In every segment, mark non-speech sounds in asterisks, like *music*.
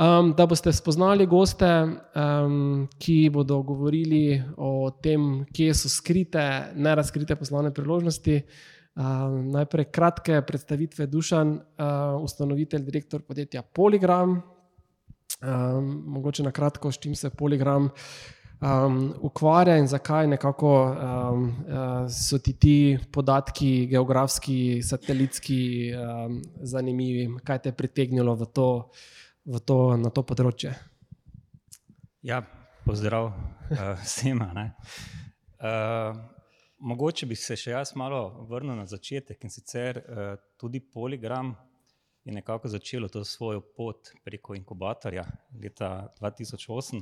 Um, da boste spoznali goste, um, ki bodo govorili o tem, kje so skrite, ne razkrite poslovne priložnosti. Um, najprej kratke predstavitve, Dušan, uh, ustanovitelj, direktor podjetja Poligram. Um, mogoče na kratko, s čim se Poligram um, ukvarja in zakaj nekako um, so ti ti podatki, geografski, satelitski, um, zanimivi, kaj te je pritegnilo v to to, na to področje. Ja, pozdrav uh, *laughs* vsem. Uh, mogoče bi se še jaz malo vrnil na začetek in sicer uh, tudi Poligram je nekako začelo to svojo pot preko inkubatorja leta 2008.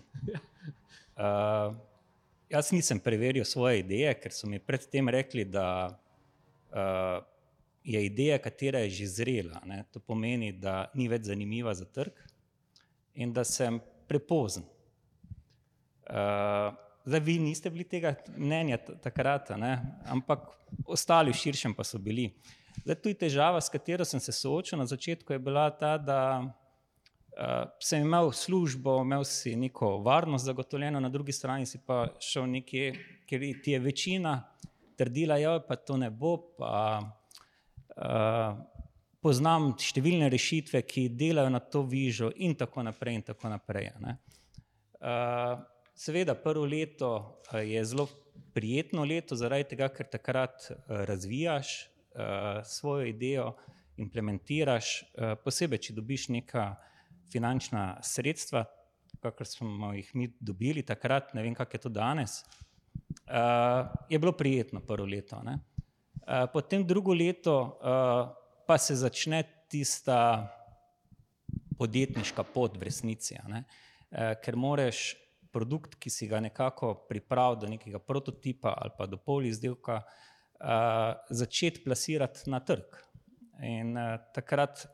Uh, *laughs* jaz nisem preveril svoje ideje, ker so mi predtem rekli, da uh, je ideja, katera je že zrela. Ne? To pomeni, da ni več zanimiva za trg in da sem prepozen. Uh, zdaj, vi niste bili tega mnenja takrat, ne? ampak ostali v širšem pa so bili. Zdaj, tudi težava, s katero sem se soočil na začetku, je bila ta, da uh, sem imel službo, imel si neko varnost zagotovljeno, na drugi strani si pa šel nekje, ker ti je večina trdila, da ja, to ne bo. Pa, poznam številne rešitve, ki delajo na to vižo, in tako naprej. In tako naprej uh, seveda, prvo leto uh, je zelo prijetno leto, zaradi tega, ker takrat razvijaš uh, svojo idejo, implementiraš, uh, posebej, če dobiš neka finančna sredstva, kakor smo jih mi dobili takrat, ne vem, kako je to danes. Uh, je bilo prijetno prvo leto. Uh, potem drugo leto, uh, pa se začne tista podjetniška pot v resnici. E, ker moraš produkt, ki si ga nekako pripravil do nekega prototipa ali pa do pol izdelka, začeti plasirati na trg. In takrat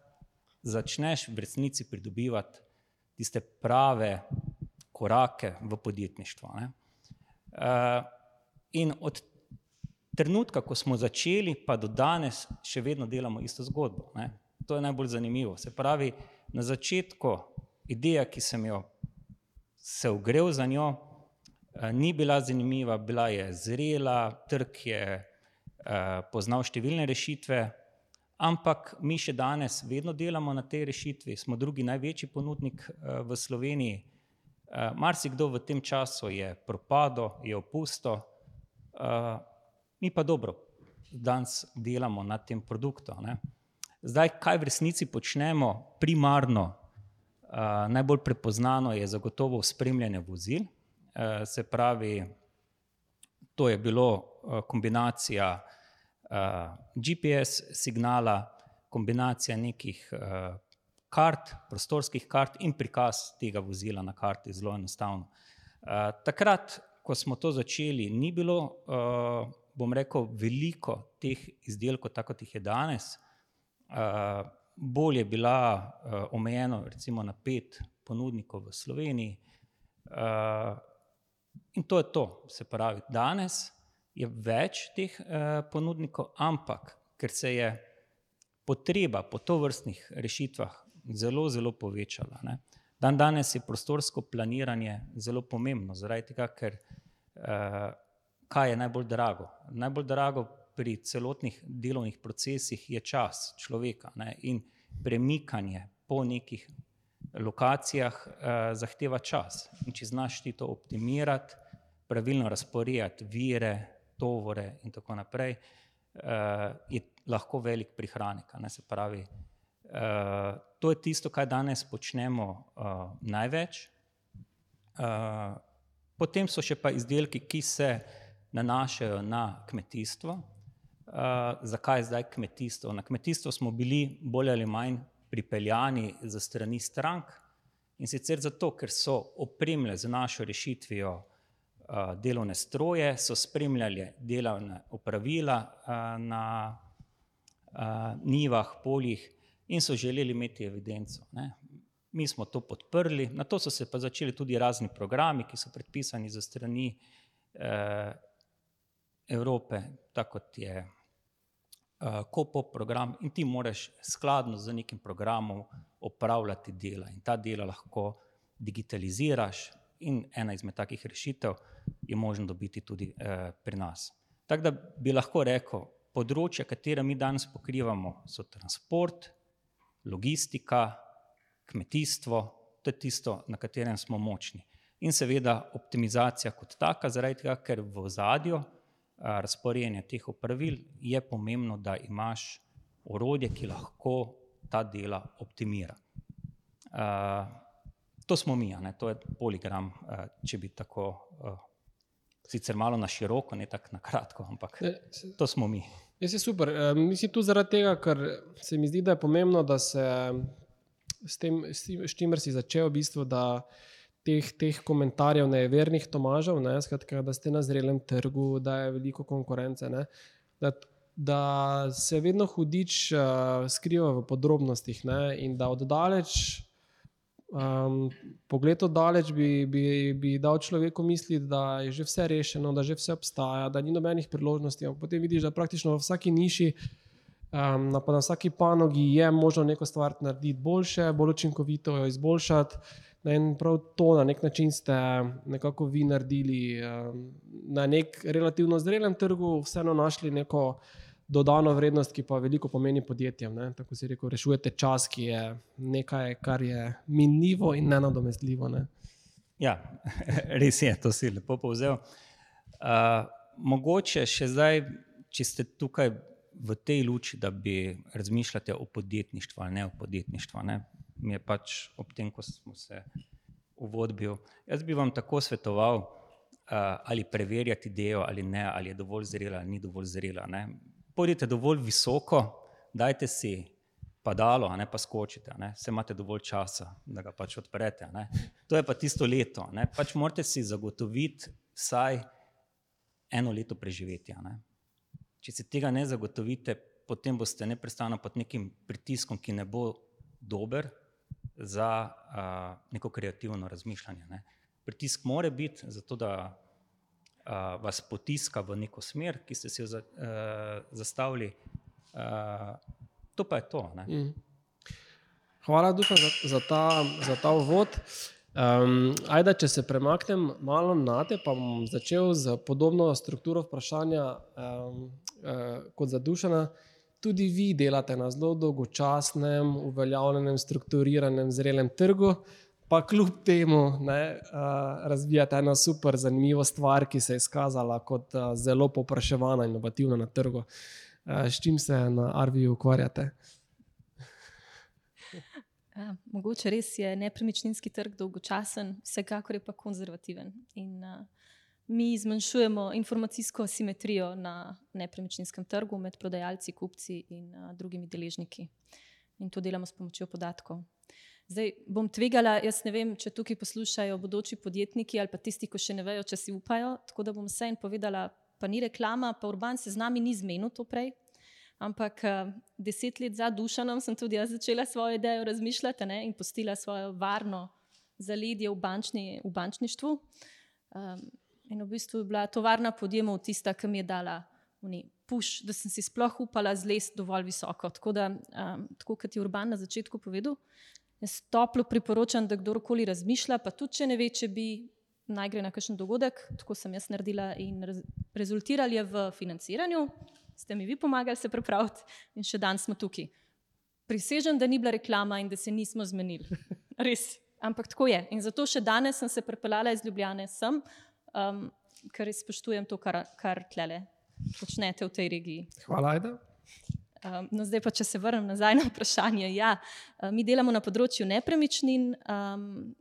začneš v resnici pridobivati tiste prave korake v podjetništvo. In od trenutka, ko smo začeli, pa do danes še vedno delamo isto zgodbo. Ne? To je najbolj zanimivo. Se pravi, na začetku ideja, ki sem jo se ogrel za njo, eh, ni bila zanimiva, bila je zrela, trg je eh, poznal številne rešitve, ampak mi še danes vedno delamo na tej rešitvi, smo drugi največji ponudnik eh, v Sloveniji. Marsikdo v tem času je propadel, je opustil, mi pa dobro, danes delamo na tem produktu. Ne. Zdaj, kaj v resnici počnemo primarno, uh, najbolj prepoznano je zagotovo spremljanje vozil. Uh, se pravi, to je bilo uh, kombinacija uh, GPS signala, kombinacija nekih uh, kart, prostorskih kart in prikaz tega vozila na karti, zelo enostavno. Uh, takrat, ko smo to začeli, ni bilo. Uh, bom rekel, veliko teh izdelkov, tako kot jih je danes. Uh, bolje je bila uh, omejena, recimo, na pet ponudnikov v Sloveniji. Uh, in to je to. Se pravi, danes je več teh uh, ponudnikov, ampak ker se je potreba po to vrstnih rešitvah zelo, zelo povečala. Ne? Dan danes je prostorsko planiranje zelo pomembno, zaradi tega, ker uh, kaj je najbolj drago. Najbolj drago pri celotnih delovnih procesih je čas človeka ne? in premikanje po nekih lokacijah eh, zahteva čas. In če znaš ti to optimirati, pravilno razporediti vire, tovore in tako naprej, eh, je lahko velik prihranek. Se pravi, eh, to je tisto, kar danes počnemo eh, največ. Uh, potem so še pa izdelki, ki se nanašajo na kmetijstvo. Uh, zakaj zdaj kmetijstvo? Na kmetijstvo smo bili bolj ali manj pripeljani za strani strank in sicer zato, ker so opremljali z našo rešitvijo uh, delovne stroje, so spremljali delovne opravila na nivah, poljih in so želeli imeti evidenco. Ne. Mi smo to podprli, na to so se pa začeli tudi razni programi, ki so predpisani za strani eh, Evrope, tako kot je eh, KOPO program in ti moraš skladno z nekim programom opravljati dela in ta dela lahko digitaliziraš in ena izmed takih rešitev je možno dobiti tudi eh, pri nas. Tako da bi lahko rekel, področja, katera mi danes pokrivamo, so transport, logistika, kmetijstvo, to je tisto, na katerem smo močni. In seveda optimizacija kot taka, zaradi tega, ker v zadju razporejanja teh opravil je pomembno, da imaš orodje, ki lahko ta dela optimira. To smo mi, ne? to je poligram, če bi tako, sicer malo na široko, ne tako na kratko, ampak to smo mi. Jaz je super. Mislim tu zaradi tega, ker se mi zdi, da je pomembno, da se s tem, s čimer si začel, v bistvu, da teh, teh komentarjev nevernih Tomažev, ne, skratka, da ste na zrelem trgu, da je veliko konkurence. Ne, da, da se vedno hudič uh, skriva v podrobnostih ne, in da oddaleč. Um, pogled od daleč bi, bi, bi dal človeku misliti, da je že vse rešeno, da že vse obstaja, da ni nobenih priložnosti. Potem vidiš, da praktično v vsaki niši Um, na, na vsaki panogi je možno neko stvar narediti boljše, bolj učinkovito jo izboljšati. In prav to na nek način ste nekako vi naredili um, na nek relativno zrelem trgu, vseeno našli neko dodano vrednost, ki pa veliko pomeni podjetjem. Ne? Tako si rekel, rešujete čas, ki je nekaj, kar je minljivo in nenadomestljivo. Ne? Ja, *laughs* res je, to si lepo povzel. Uh, mogoče še zdaj, če ste tukaj v tej luči, da bi razmišljali o podjetništvu ne o podjetništvu. Ne? Mi je pač ob tem, ko smo se uvodbil. Jaz bi vam tako svetoval, uh, ali preverjati idejo ali ne, ali je dovolj zrela ali ni dovolj zrela. Ne? Pojdite dovolj visoko, dajte si padalo, ne pa skočite, vse imate dovolj časa, da ga pač odprete. Ne? To je pa tisto leto. Ne? Pač morate si zagotoviti vsaj eno leto preživetja. Ne? če se tega ne zagotovite, potem boste neprestano pod nekim pritiskom, ki ne bo dober za a, neko kreativno razmišljanje. Ne. Pritisk mora biti zato, da a, vas potiska v neko smer, ki ste si jo za, a, zastavili. A, to pa je to. Mm. Hvala, Duha, za, za, ta, za ta uvod. Um, ajde, če se premaknem malo na te, pa bom začel z podobno strukturo vprašanja um, uh, kot za dušana. Tudi vi delate na zelo dolgočasnem, uveljavljenem, strukturiranem, zrelem trgu, pa kljub temu ne, uh, razvijate eno super, zanimivo stvar, ki se je izkazala kot uh, zelo popraševana in inovativna na trgu. Uh, s čim se na Arviju ukvarjate? *laughs* Ja, mogoče res je nepremičninski trg dolgočasen, vsekakor je pa konzervativen. In, uh, mi zmanjšujemo informacijsko simetrijo na nepremičninskem trgu med prodajalci, kupci in uh, drugimi deležniki. In to delamo s pomočjo podatkov. Zdaj bom tvegala, jaz ne vem, če tukaj poslušajo bodoči podjetniki ali pa tisti, ki še ne vejo, če si upajo. Tako da bom vse en povedala, pa ni reklama, pa urban se z nami ni zmenil to prej. Ampak uh, deset let za dušanom sem tudi jaz začela svojo idejo razmišljati ne, in postila svojo varno zaledje v, bančni, v bančništvu. Um, in v bistvu je bila tovarna podjemov tista, ki mi je dala puš, da sem si sploh upala zlesti dovolj visoko. Tako, da, um, tako kot je Urban na začetku povedal, jaz toplo priporočam, da kdorkoli razmišlja, pa tudi če ne ve, če bi naj gre na kakšen dogodek, tako sem jaz naredila in rezultirali je v financiranju ste mi vi pomagali se pripraviti in še danes smo tukaj. Prisežem, da ni bila reklama in da se nismo zmenili. Res, ampak tako je. In zato še danes sem se pripeljala iz Ljubljane sem, um, ker res spoštujem to, kar, kar tlele počnete v tej regiji. Hvala, Aida. Um, no, zdaj pa, če se vrnem nazaj na vprašanje. Ja, mi delamo na področju nepremičnin. Um,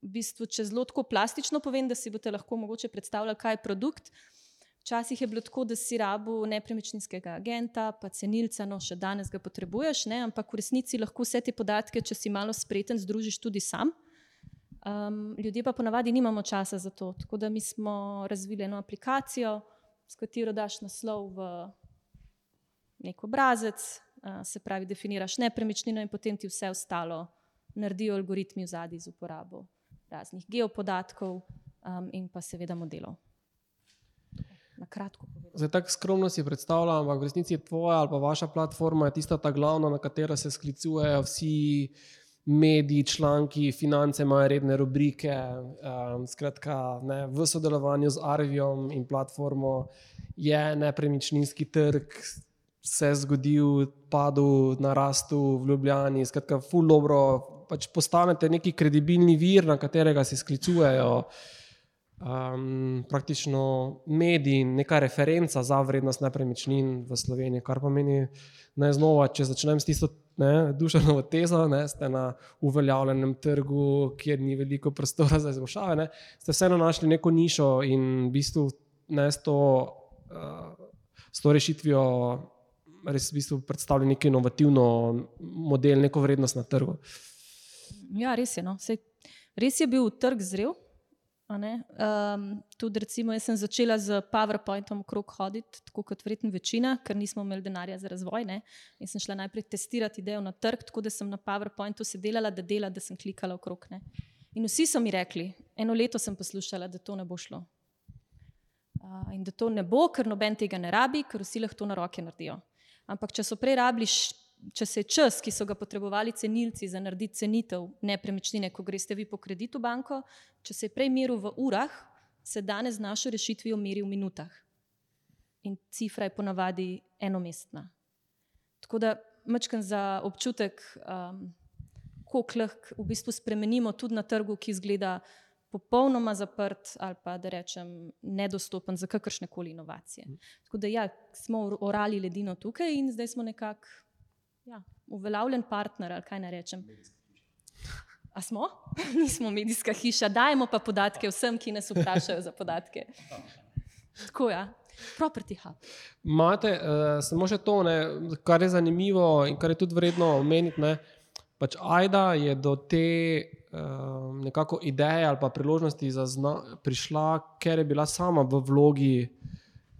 v bistvu, če zelo tako plastično povem, da si boste lahko mogoče predstavljali, kaj je produkt. Včasih je bilo tako, da si rabu nepremičninskega agenta, pa cenilca, no še danes ga potrebuješ, ne? ampak v resnici lahko vse te podatke, če si malo spreten, združiš tudi sam. Um, ljudje pa ponavadi nimamo časa za to. Tako da mi smo razvili eno aplikacijo, s katero daš naslov v nek obrazec, uh, se pravi, definiraš nepremičnino in potem ti vse ostalo naredijo algoritmi v zadnji z uporabo raznih geopodatkov um, in pa seveda modelov. Na kratko. Zdaj, tako skromno si predstavljam, ampak v resnici je tvoja ali pa vaša platforma tista ta glavna, na katero se sklicujejo vsi mediji, članki, finance imajo redne rubrike. Um, skratka, ne, v sodelovanju z Arvijom in platformo je nepremičninski trg se zgodil, padel na rastu v Ljubljani. Skratka, ful dobro, pač postanete neki kredibilni vir, na katerega se sklicujejo. Um, praktično mediji, neka referenca za vrednost nepremičnin v Sloveniji, kar pomeni, da je znova, če začnem s tisto duševno tezo, ne, ste na uveljavljenem trgu, kjer ni veliko prostora za izboljšave, ste vseeno našli neko nišo in v bistvu ne, s, to, uh, s to rešitvijo res v bistvu predstavljali neko inovativno model, neko vrednost na trgu. Ja, res je. No. Sej, res je bil trg zrel. Um, tudi, recimo, jaz sem začela z PowerPointom okrog hoditi, tako kot verjetno večina, ker nismo imeli denarja za razvoj. Ne? In sem šla najprej testirati idejo na trg, tako da sem na PowerPointu sedela, da dela, da sem klikala okrog. Ne? In vsi so mi rekli, eno leto sem poslušala, da to ne bo šlo. Uh, in da to ne bo, ker noben tega ne rabi, ker vsi lahko to na roke naredijo. Ampak če so prej rabili če se je čas, ki so ga potrebovali cenilci za narediti cenitev nepremičnine, ko greste vi po kreditu banko, če se je prej meril v urah, se danes z našo rešitvijo meri v minutah. In cifra je ponavadi enomestna. Tako da mačkam za občutek, um, koliko lahko v bistvu spremenimo tudi na trgu, ki izgleda popolnoma zaprt ali pa da rečem nedostopen za kakršne koli inovacije. Tako da ja, smo orali ledino tukaj in zdaj smo nekako ja, uveljavljen partner, ali kaj naj rečem. A smo? *laughs* Nismo medijska hiša, dajemo pa podatke vsem, ki nas vprašajo za podatke. Tako je. Ja. Property hub. Imate uh, samo še to, ne, kar je zanimivo in kar je tudi vredno omeniti. Ne, pač Aida je do te uh, nekako ideje ali pa priložnosti zna, prišla, ker je bila sama v vlogi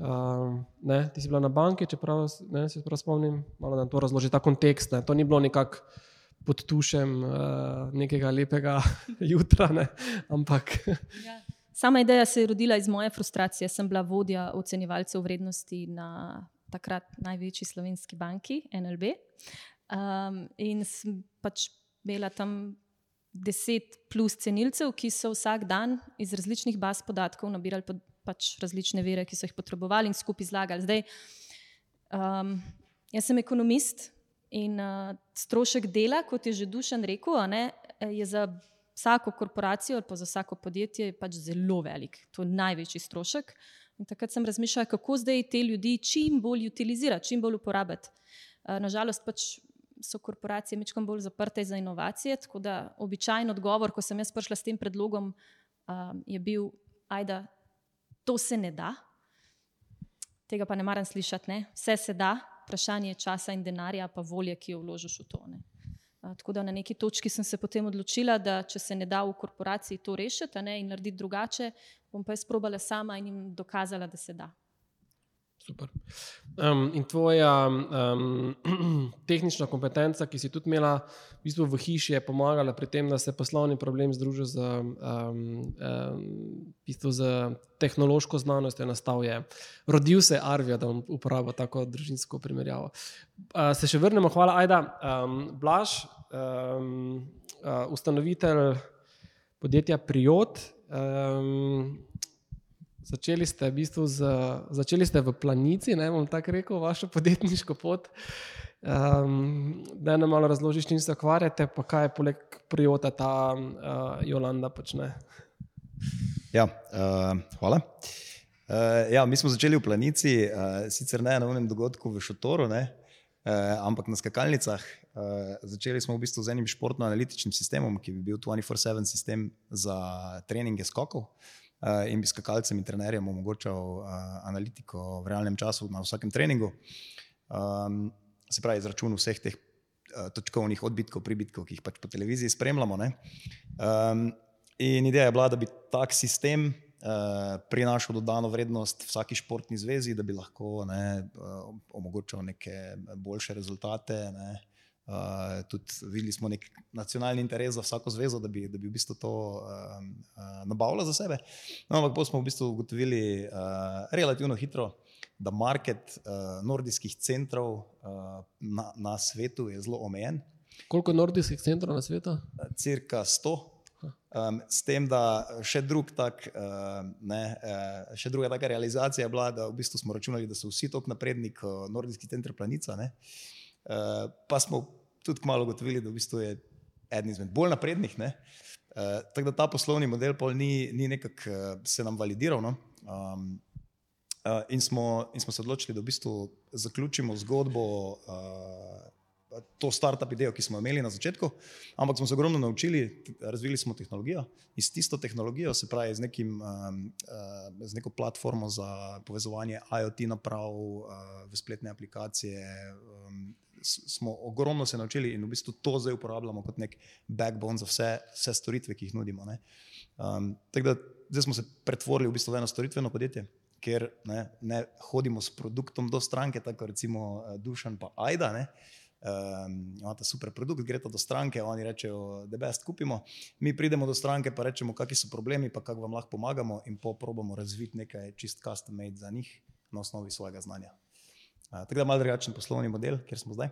Uh, ne, ti si bila na banki, če prav, ne, se prav spomnim, malo da to razloži ta kontekst. Ne. To ni bilo nekako pod tušem uh, nekega lepega *laughs* jutra, ne, ampak. *laughs* Ja. Sama ideja se je rodila iz moje frustracije. Sem bila vodja ocenjevalcev vrednosti na takrat največji slovenski banki, NLB. Um, in sem pač imela tam deset plus cenilcev, ki so vsak dan iz različnih baz podatkov nabirali pod pač različne vere, ki so jih potrebovali in skupaj zlagali. Zdaj, um, jaz sem ekonomist in uh, strošek dela, kot je že Dušan rekel, ne, je za vsako korporacijo ali pa za vsako podjetje pač zelo velik. To je največji strošek. In takrat sem razmišljala, kako zdaj te ljudi čim bolj utilizirati, čim bolj uporabiti. Uh, nažalost, pač so korporacije mečkam bolj zaprte za inovacije, tako da običajen odgovor, ko sem jaz prišla s tem predlogom, um, je bil, ajda, to se ne da. Tega pa ne maram slišati. Ne? Vse se da, vprašanje je časa in denarja, pa volje, ki jo vložiš v to. Ne? Tako da na neki točki sem se potem odločila, da če se ne da v korporaciji to rešiti ne, in narediti drugače, bom pa jaz probala sama in jim dokazala, da se da. Super. Um, in tvoja um, *clears throat* tehnična kompetenca, ki si tudi imela v, bistvu v hiši, je pomagala pri tem, da se poslovni problem združi z, um, um, bistvu z tehnološko znanostjo. Nastal je, rodil se je Arvija, da uporablja tako družinsko primerjavo. Uh, se še vrnemo, hvala, Aida. Um, Blaž, um, uh, ustanovitelj podjetja Priot. Um, Začeli ste, v, bistvu z, začeli ste v planici, ne bom tako rekel, vašo podjetniško pot. Um, da nam malo razložiš, čim se ukvarjate, pa kaj je poleg prijota ta uh, Jolanda počne. Ja, uh, hvala. Uh, ja, mi smo začeli v planici, uh, sicer ne na enem dogodku v Šotoru, ne, uh, ampak na skakalnicah. Uh, začeli smo v bistvu z enim športno-analitičnim sistemom, ki bi bil 24-7 sistem za treninge skokov. Uh, in bi skakalcem in trenerjem omogočal uh, analitiko v realnem času na vsakem treningu. Um, se pravi, izračun vseh teh uh, točkovnih odbitkov, pribitkov, ki jih pač po televiziji spremljamo. Um, in ideja je bila, da bi tak sistem uh, prinašal dodano vrednost vsaki športni zvezi, da bi lahko ne, uh, omogočal neke boljše rezultate. Ne. Uh, tudi videli smo nek nacionalni interes za vsako zvezo, da bi, da bi v bistvu to uh, uh, nabavila za sebe. No, ampak pa smo v bistvu ugotovili uh, relativno hitro, da market uh, nordijskih centrov uh, na, na svetu je zelo omejen. Koliko nordijskih centrov na svetu? Cirka 100. Um, s tem, da še, drug tak, uh, ne, uh, še druga taka realizacija je bila, da v bistvu smo računali, da so vsi tako napredni kot nordijski center planica. Uh, pa smo tudi kmalo ugotovili, da v bistvu je eden izmed bolj naprednih. Uh, tako da ta poslovni model ni, ni nekako uh, se nam validiral. No? Um, uh, in, smo, in smo se odločili, da v bistvu zaključimo zgodbo. Uh, to startup idejo, ki smo imeli na začetku, ampak smo se ogromno naučili, razvili smo tehnologijo in s tisto tehnologijo, se pravi z, nekim, um, uh, z neko platformo za povezovanje IoT naprav uh, v spletne aplikacije. Um, Smo ogromno se naučili in v bistvu to zdaj uporabljamo kot nek backbone za vse, vse storitve, ki jih nudimo. Um, da, zdaj smo se pretvorili v bistvu v eno storitveno podjetje, kjer ne, ne hodimo s produktom do stranke, tako recimo uh, Dušan pa Aida. Ne, um, imate super produkt, greste do stranke, oni rečejo, da best kupimo. Mi pridemo do stranke, pa rečemo, kakšni so problemi, pa kako vam lahko pomagamo, in po probamo razviti nekaj čist custom made za njih na osnovi svojega znanja. Uh, tako da malo drugačen poslovni model, kjer smo zdaj.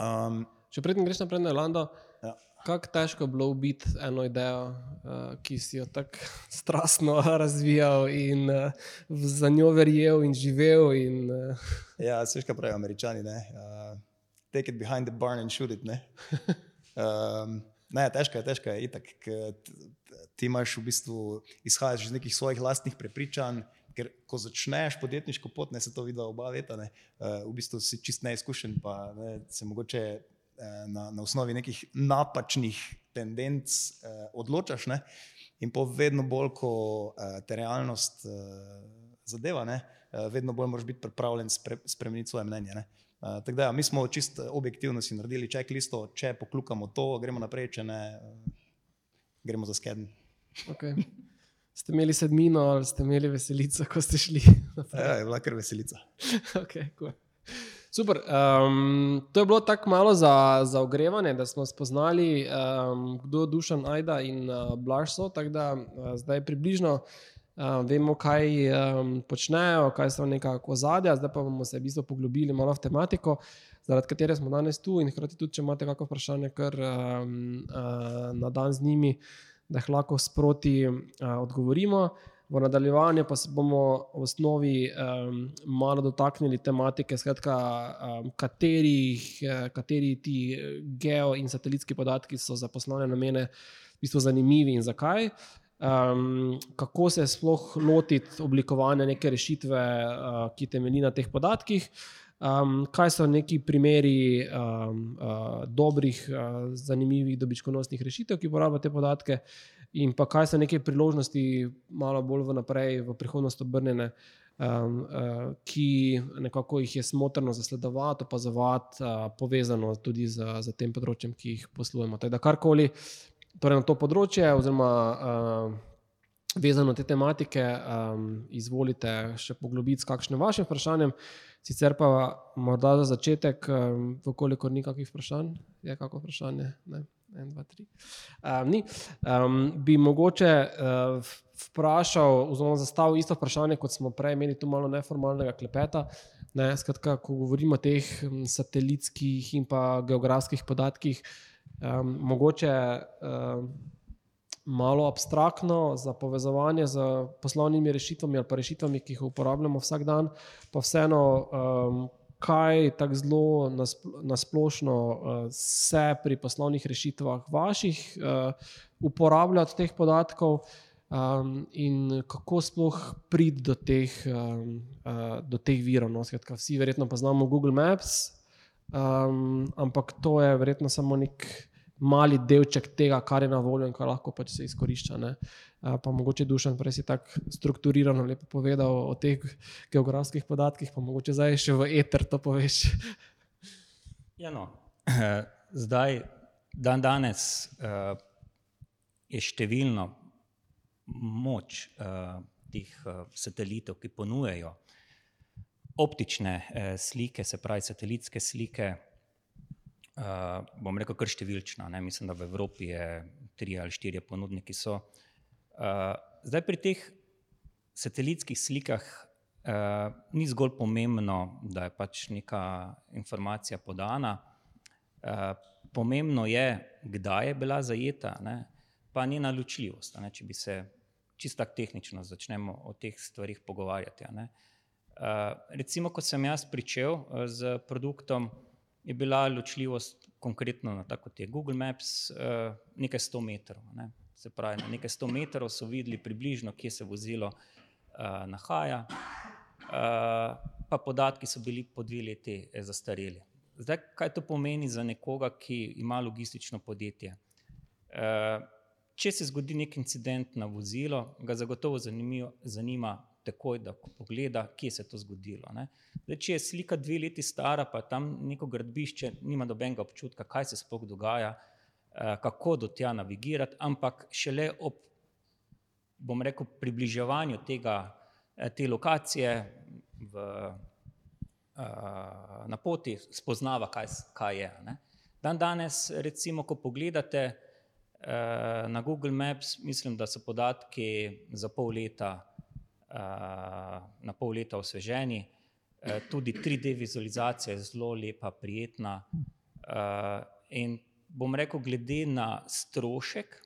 Um, Če predtem greš naprej na Irlando, ja. kako težko je bilo ubiti eno idejo, uh, ki si jo tako strastno *laughs* razvijal in uh, za njo verjel in živel. In, uh... Ja, vse, kar pravijo američani. Uh, take it behind the barn and shoot it. Ne, *laughs* um, ne težko je, težko je. Itak, ti imaš v bistvu izhajaš iz nekih svojih lastnih prepričanj. Ker ko začneš podjetniško pot, ne se to vidi oba leta, ne, uh, v bistvu si čist neizkušen, pa ne, se mogoče uh, na, na osnovi nekih napačnih tendenc uh, odločaš. Ne, in po vedno bolj, ko uh, te realnost uh, zadeva, ne, uh, vedno bolj moraš biti pripravljen spre, spremeniti svoje mnenje. Ne. Uh, da, ja, mi smo čisto objektivno si naredili checklisto, če poklukamo to, gremo naprej, če ne, uh, gremo za skedn. Okay. Ste imeli sedmino ali ste imeli veselico, ko ste šli? *laughs* ja, je bila kar veselica. *laughs* okay, cool. Super. Um, to je bilo tako malo za, za ogrevanje, da smo spoznali, um, kdo je Dušan Aida in uh, Blažso. Tako da uh, zdaj približno uh, vemo, kaj um, počnejo, kaj so nekako zadja, zdaj pa bomo se v bistvu poglobili malo v tematiko, zaradi katere smo danes tu. In hkrati tudi, če imate kakšno vprašanje, kar um, uh, na dan z njimi, da jih lahko sproti uh, odgovorimo. V nadaljevanju pa se bomo v osnovi um, malo dotaknili tematike, skratka, um, katerih, kateri ti geo- in satelitski podatki so za poslovne namene v bistvu zanimivi in zakaj um, kako se sploh lotiti oblikovanja neke rešitve, uh, ki temelji na teh podatkih. Um, kaj so neki primeri um, uh, dobrih, uh, zanimivih, dobičkonosnih rešitev, ki uporabljajo te podatke, in pa kaj so neke priložnosti, malo bolj vnaprej, v prihodnost obrnjene, um, uh, ki nekako jih je smotrno zasledovati, opazovati, uh, povezano tudi z, z tem področjem, ki jih poslujemo. Teda karkoli, torej na to področje, oziroma uh, vezano te tematike, um, izvolite še poglobiti s kakšnim vašim vprašanjem. Sicer pa morda za začetek, um, vkolikor ni kakšnih vprašanj, je kako vprašanje. Ne? En, dva, um, ni. Um, bi mogoče uh, vprašal, oziroma zastavil isto vprašanje, kot smo prej imeli tu malo neformalnega klepeta. Ne, skratka, ko govorimo o teh satelitskih in pa geografskih podatkih, um, mogoče um, malo abstraktno za povezovanje z poslovnimi rešitvami ali pa rešitvami, ki jih uporabljamo vsak dan, pa vseeno. Um, Kaj tako zelo nasplošno uh, se pri poslovnih rešitvah vaših uh, uporablja od teh podatkov, um, in kako sploh priti do teh, um, uh, do teh virov? No? Skratka, vsi verjetno poznamo Google Maps, um, ampak to je verjetno samo nek mali delček tega, kar je na voljo in kar lahko pač se izkorišča. Ne. Pa mogoče dušan, prej si tako strukturirano lepo povedal o teh geografskih podatkih, pa mogoče zdaj še v eter to poveš. Ja, no. *clears throat* Zdaj, dan danes, je številno moč uh, teh uh, satelitov, ki ponujajo optične uh, slike, se pravi satelitske slike. Uh, bom rekel, kar številčna. Ne? Mislim, da v Evropi je tri ali štiri ponudniki. Uh, zdaj, pri teh satelitskih slikah uh, ni zgolj pomembno, da je pač neka informacija podana. Uh, pomembno je, kdaj je bila zajeta. Ne? pa njena ločljivost. Ne, če bi se čisto tehnično začnemo o teh stvarih pogovarjati. Uh, recimo, ko sem jaz pričel z produktom, je bila ločljivost konkretno na tako kot je Google Maps uh, nekaj sto metrov. Ne. Se pravi, na nekaj sto metrov so videli približno, kje se vozilo uh, nahaja, uh, pa podatki so bili po dve leti zastareli. Zdaj, kaj to pomeni za nekoga, ki ima logistično podjetje? Uh, Če se zgodi nek incident na vozilu, ga zagotovo zanimivo, zanima takoj, da pogleda, kje se je to zgodilo. Zdaj, če je slika dve leti stara, pa tam neko gradbišče, nima dobenega občutka, kaj se sploh dogaja, eh, kako do tja navigirati, ampak šele ob, bom rekel, približevanju tega, eh, te lokacije v, eh, na poti spoznava, kaj, kaj je. Ne? Dan danes, recimo, ko pogledate, na Google Maps mislim, da so podatki za pol leta, na pol leta osveženi. Eh, tudi 3D vizualizacija je zelo lepa, prijetna. In bom rekel, glede na strošek,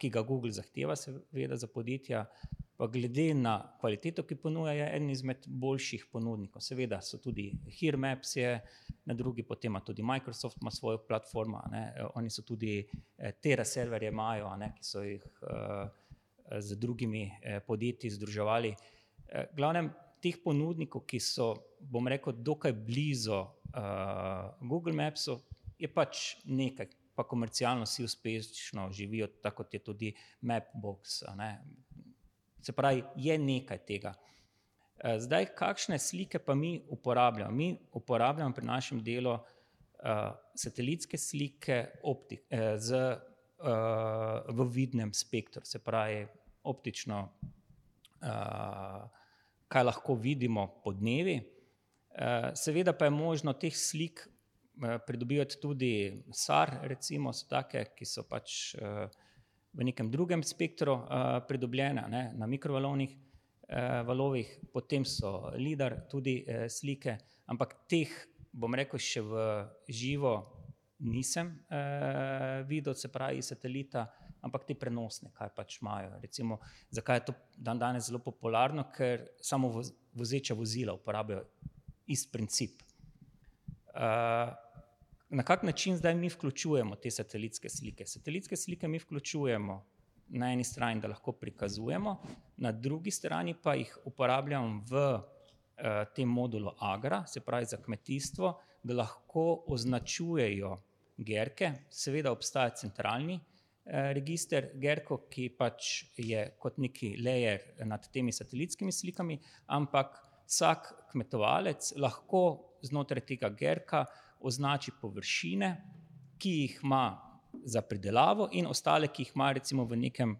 ki ga Google zahteva, seveda za podjetja, pa glede na kvaliteto, ki ponuja, je eden izmed boljših ponudnikov. Seveda so tudi Hirmaps, na drugi potem tudi Microsoft ima svojo platformo, ne? oni so tudi eh, Terra serverje imajo, ne? ki so jih uh, z drugimi eh, podjetji združevali. Eh, glavnem, teh ponudnikov, ki so, bom rekel, dokaj blizu uh, Google Mapsu, je pač nekaj. Pa komercialno si uspešno živijo, tako kot je tudi Mapbox. Se pravi, je nekaj tega. Zdaj, kakšne slike pa mi uporabljamo? Mi uporabljamo pri našem delu uh, satelitske slike optik, eh, z, uh, v vidnem spektru, se pravi, optično, uh, kaj lahko vidimo po dnevi. Uh, seveda pa je možno teh slik uh, pridobivati tudi SAR, recimo, so take, ki so pač. V nekem drugem spektru pridobljena, ne, na mikrovalovnih valovih, potem so LIDAR, tudi uh, slike, ampak teh, bom rekel, še v živo nisem uh, videl, se pravi, satelita, ampak te prenosne, kaj pač imajo. Recimo, zakaj je to dan danes zelo popularno, ker samo vozeča vozila uporabljajo isti princip. Uh, na kak način zdaj mi vključujemo te satelitske slike? Satelitske slike mi vključujemo na eni strani, da lahko prikazujemo, na drugi strani pa jih uporabljamo v uh, tem modulu Agra, se pravi za kmetijstvo, da lahko označujejo gerke. Seveda obstaja centralni uh, register gerkov, ki pač je kot neki layer nad temi satelitskimi slikami, ampak vsak kmetovalec lahko znotraj tega gerka označi površine, ki jih ima za pridelavo, in ostale, ki jih ima recimo v nekem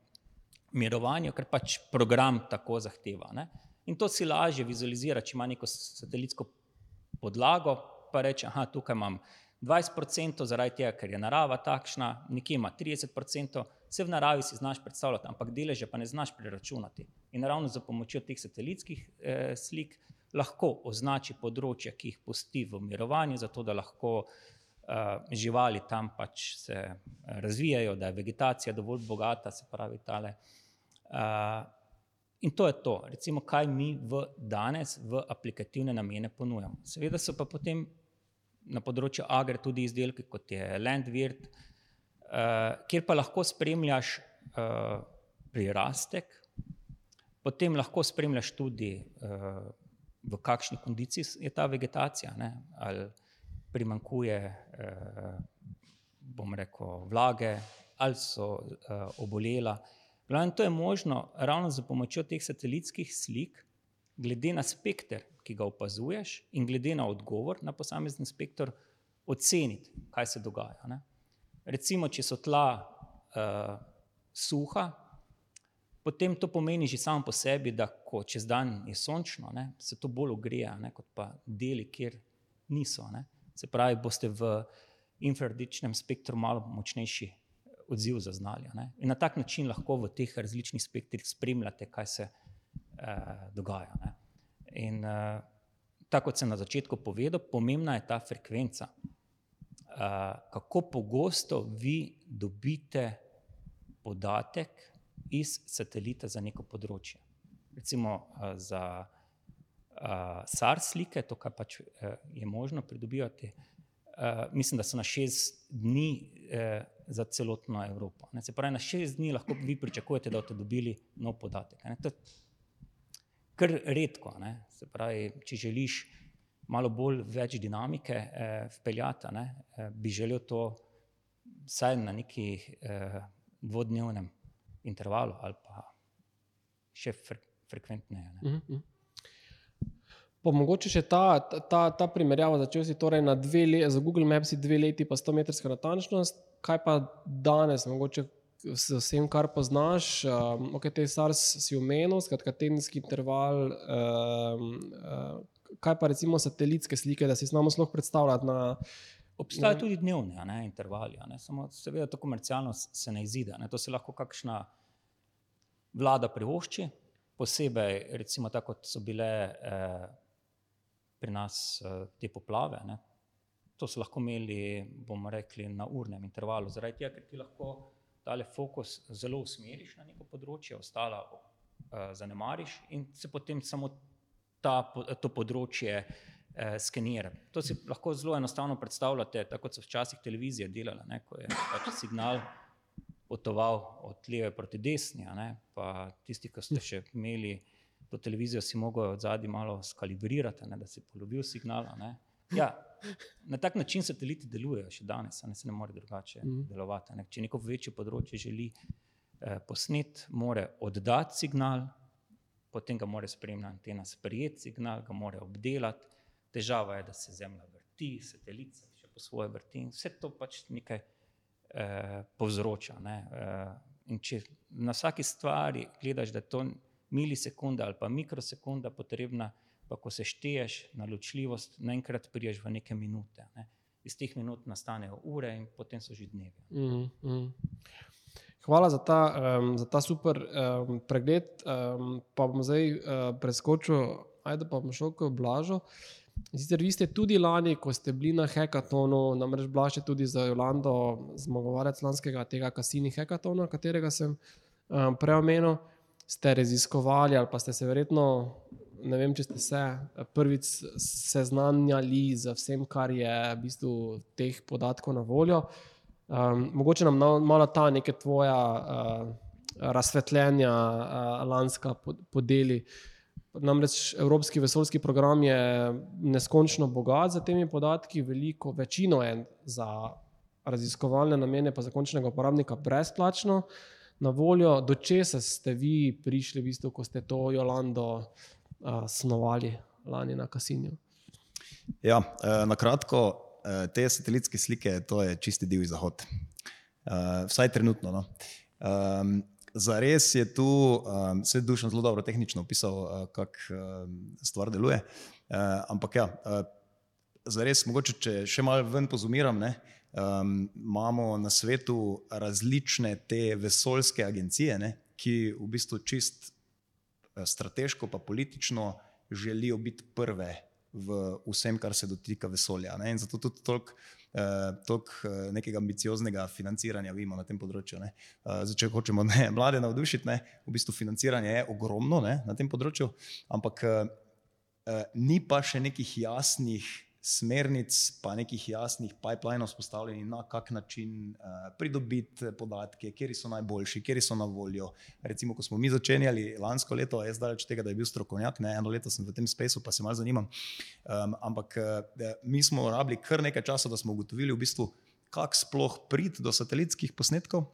mirovanju, ker pač program tako zahteva. Ne? In to si lažje vizualizira, če ima neko satelitsko podlago, pa reče, da tukaj imam 20%, zaradi tega, ker je narava takšna, nekje ima 30%, vse v naravi si znaš predstavljati, ampak deleže pa ne znaš preračunati. In ravno za pomočjo teh satelitskih eh, slik lahko označi področja, ki jih pusti v mirovanju, zato da lahko uh, živali tam pač se razvijajo, da je vegetacija dovolj bogata, se pravi tale. Uh, in to je to, recimo, kaj mi v danes v aplikativne namene ponujamo. Seveda so pa potem na področju agre tudi izdelki, kot je Landvirt, uh, kjer pa lahko spremljaš uh, prirastek, potem lahko spremljaš tudi uh, v kakšni kondiciji je ta vegetacija, ne? ali primankuje, eh, bom rekel, vlage, ali so eh, obolela. Glavno, to je možno ravno z pomočjo teh satelitskih slik, glede na spekter, ki ga opazuješ, in glede na odgovor na posamezen spekter, oceniti, kaj se dogaja. Ne? Recimo, če so tla uh, suha, potem to pomeni že samo po sebi, da ko čez dan je sončno, ne, se to bolj ogreje, ne, kot pa deli, kjer niso. Ne. Se pravi, boste v infrardičnem spektru malo močnejši odziv zaznali. Ne. In na tak način lahko v teh različnih spektrih spremljate, kaj se uh, dogaja. Ne. In uh, tako kot sem na začetku povedal, pomembna je ta frekvenca. Uh, kako pogosto vi dobite podatek iz satelita za neko področje. Recimo uh, za uh, SARS slike, to, kar pač uh, je možno pridobivati, uh, mislim, da so na šest dni uh, za celotno Evropo. Ne? Se pravi, na šest dni lahko vi pričakujete, da boste dobili nov podatek. Ne? To je kar redko. Ne? Se pravi, če želiš malo bolj več dinamike eh, vpeljati, ne? Eh, bi želel to vsaj na neki eh, dvodnevnem intervalu ali pa še fre, frekventneje. Uh -huh. Pa mogoče še ta, ta, ta primerjava, začel si torej na dve leti, za Google Maps dve leti, pa 100 metrska natančnost, kaj pa danes, mogoče s vsem, kar poznaš, um, ok, te SARS si umenil, skratka, tedenski interval, um, uh, kaj pa recimo satelitske slike, da si znamo sploh predstavljati na. Obstajajo tudi dnevni ne, intervali, ne, samo seveda to komercialno se ne izide. Ne, to se lahko kakšna vlada privošči, posebej recimo tako, kot so bile. Eh, pri nas uh, te poplave. Ne. To so lahko imeli, bomo rekli, na urnem intervalu, zaradi tega, ker ti lahko tale fokus zelo usmeriš na neko področje, ostala uh, zanemariš in se potem samo ta, to področje uh, skenira. To si lahko zelo enostavno predstavljate, tako kot so včasih televizije delale, ne, ko je pač signal potoval od leve proti desni, ne, pa tisti, ki ste še imeli to televizijo si mogel od zadaj malo skalibrirati, ne, da si polobil signal. Ja, na tak način sateliti delujejo še danes, ne se ne more drugače mm. delovati. Ne. Če neko večje področje želi eh, posnet, mora oddati signal, potem ga mora spremljati antena, sprejeti signal, ga mora obdelati. Težava je, da se Zemlja vrti, satelit se še po svoje vrti in vse to pač nekaj eh, povzroča. Ne. Eh, in če na vsaki stvari gledaš, da to milisekunda ali pa mikrosekunda potrebna, pa ko se šteješ na ločljivost, naenkrat priješ v neke minute. Ne. Iz teh minut nastanejo ure in potem so že dnevi. Mm, mm. Hvala za ta, um, za ta super um, pregled. Um, pa bom zdaj uh, preskočil, ajde pa bom šel k Blažu. Sicer vi ste tudi lani, ko ste bili na hekatonu, namreč Blaž je tudi za Jolando, zmagovalec lanskega tega kasini hekatona, katerega sem um, prej omenil ste raziskovali, ali pa ste se verjetno, ne vem, če ste se prvič seznanjali z vsem, kar je v bistvu teh podatkov na voljo. Um, mogoče nam malo ta neka tvoja uh, razsvetljenja uh, lanska podeli. Namreč Evropski vesoljski program je neskončno bogat za temi podatki, veliko večino je za raziskovalne namene, pa za končnega uporabnika brezplačno. Uh, na voljo, do česa ste vi prišli, v bistvu, ko ste to Jolando uh, snovali lani na Kasinju? Ja, uh, na kratko, uh, te satelitske slike, to je čisti divji zahod. Uh, vsaj trenutno. No. Um, Za res je tu, um, vse dušno zelo dobro tehnično opisal, uh, kako um, stvar deluje. Uh, ampak ja, uh, za res, mogoče če še malo ven pozumiram, ne, um, imamo na svetu različne te vesoljske agencije, ne, ki v bistvu čist strateško, pa politično želijo biti prve v vsem, kar se dotika vesolja. Ne, in zato tudi toliko. Uh, Tok uh, nekega ambicioznega financiranja vidimo na tem področju. Uh, če hočemo ne, *laughs* mlade navdušiti, ne, v bistvu financiranje je ogromno ne, na tem področju, ampak uh, uh, ni pa še nekih jasnih smernic, pa nekih jasnih pipelinov spostavljenih, na kak način uh, pridobiti podatke, kje so najboljši, kje so na voljo. Recimo, ko smo mi začenjali lansko leto, jaz zdaleč tega, da je bil strokovnjak, ne eno leto sem v tem spaceu, pa se malo zanimam. Um, ampak uh, mi smo rabili kar nekaj časa, da smo ugotovili, v bistvu, kako sploh priti do satelitskih posnetkov.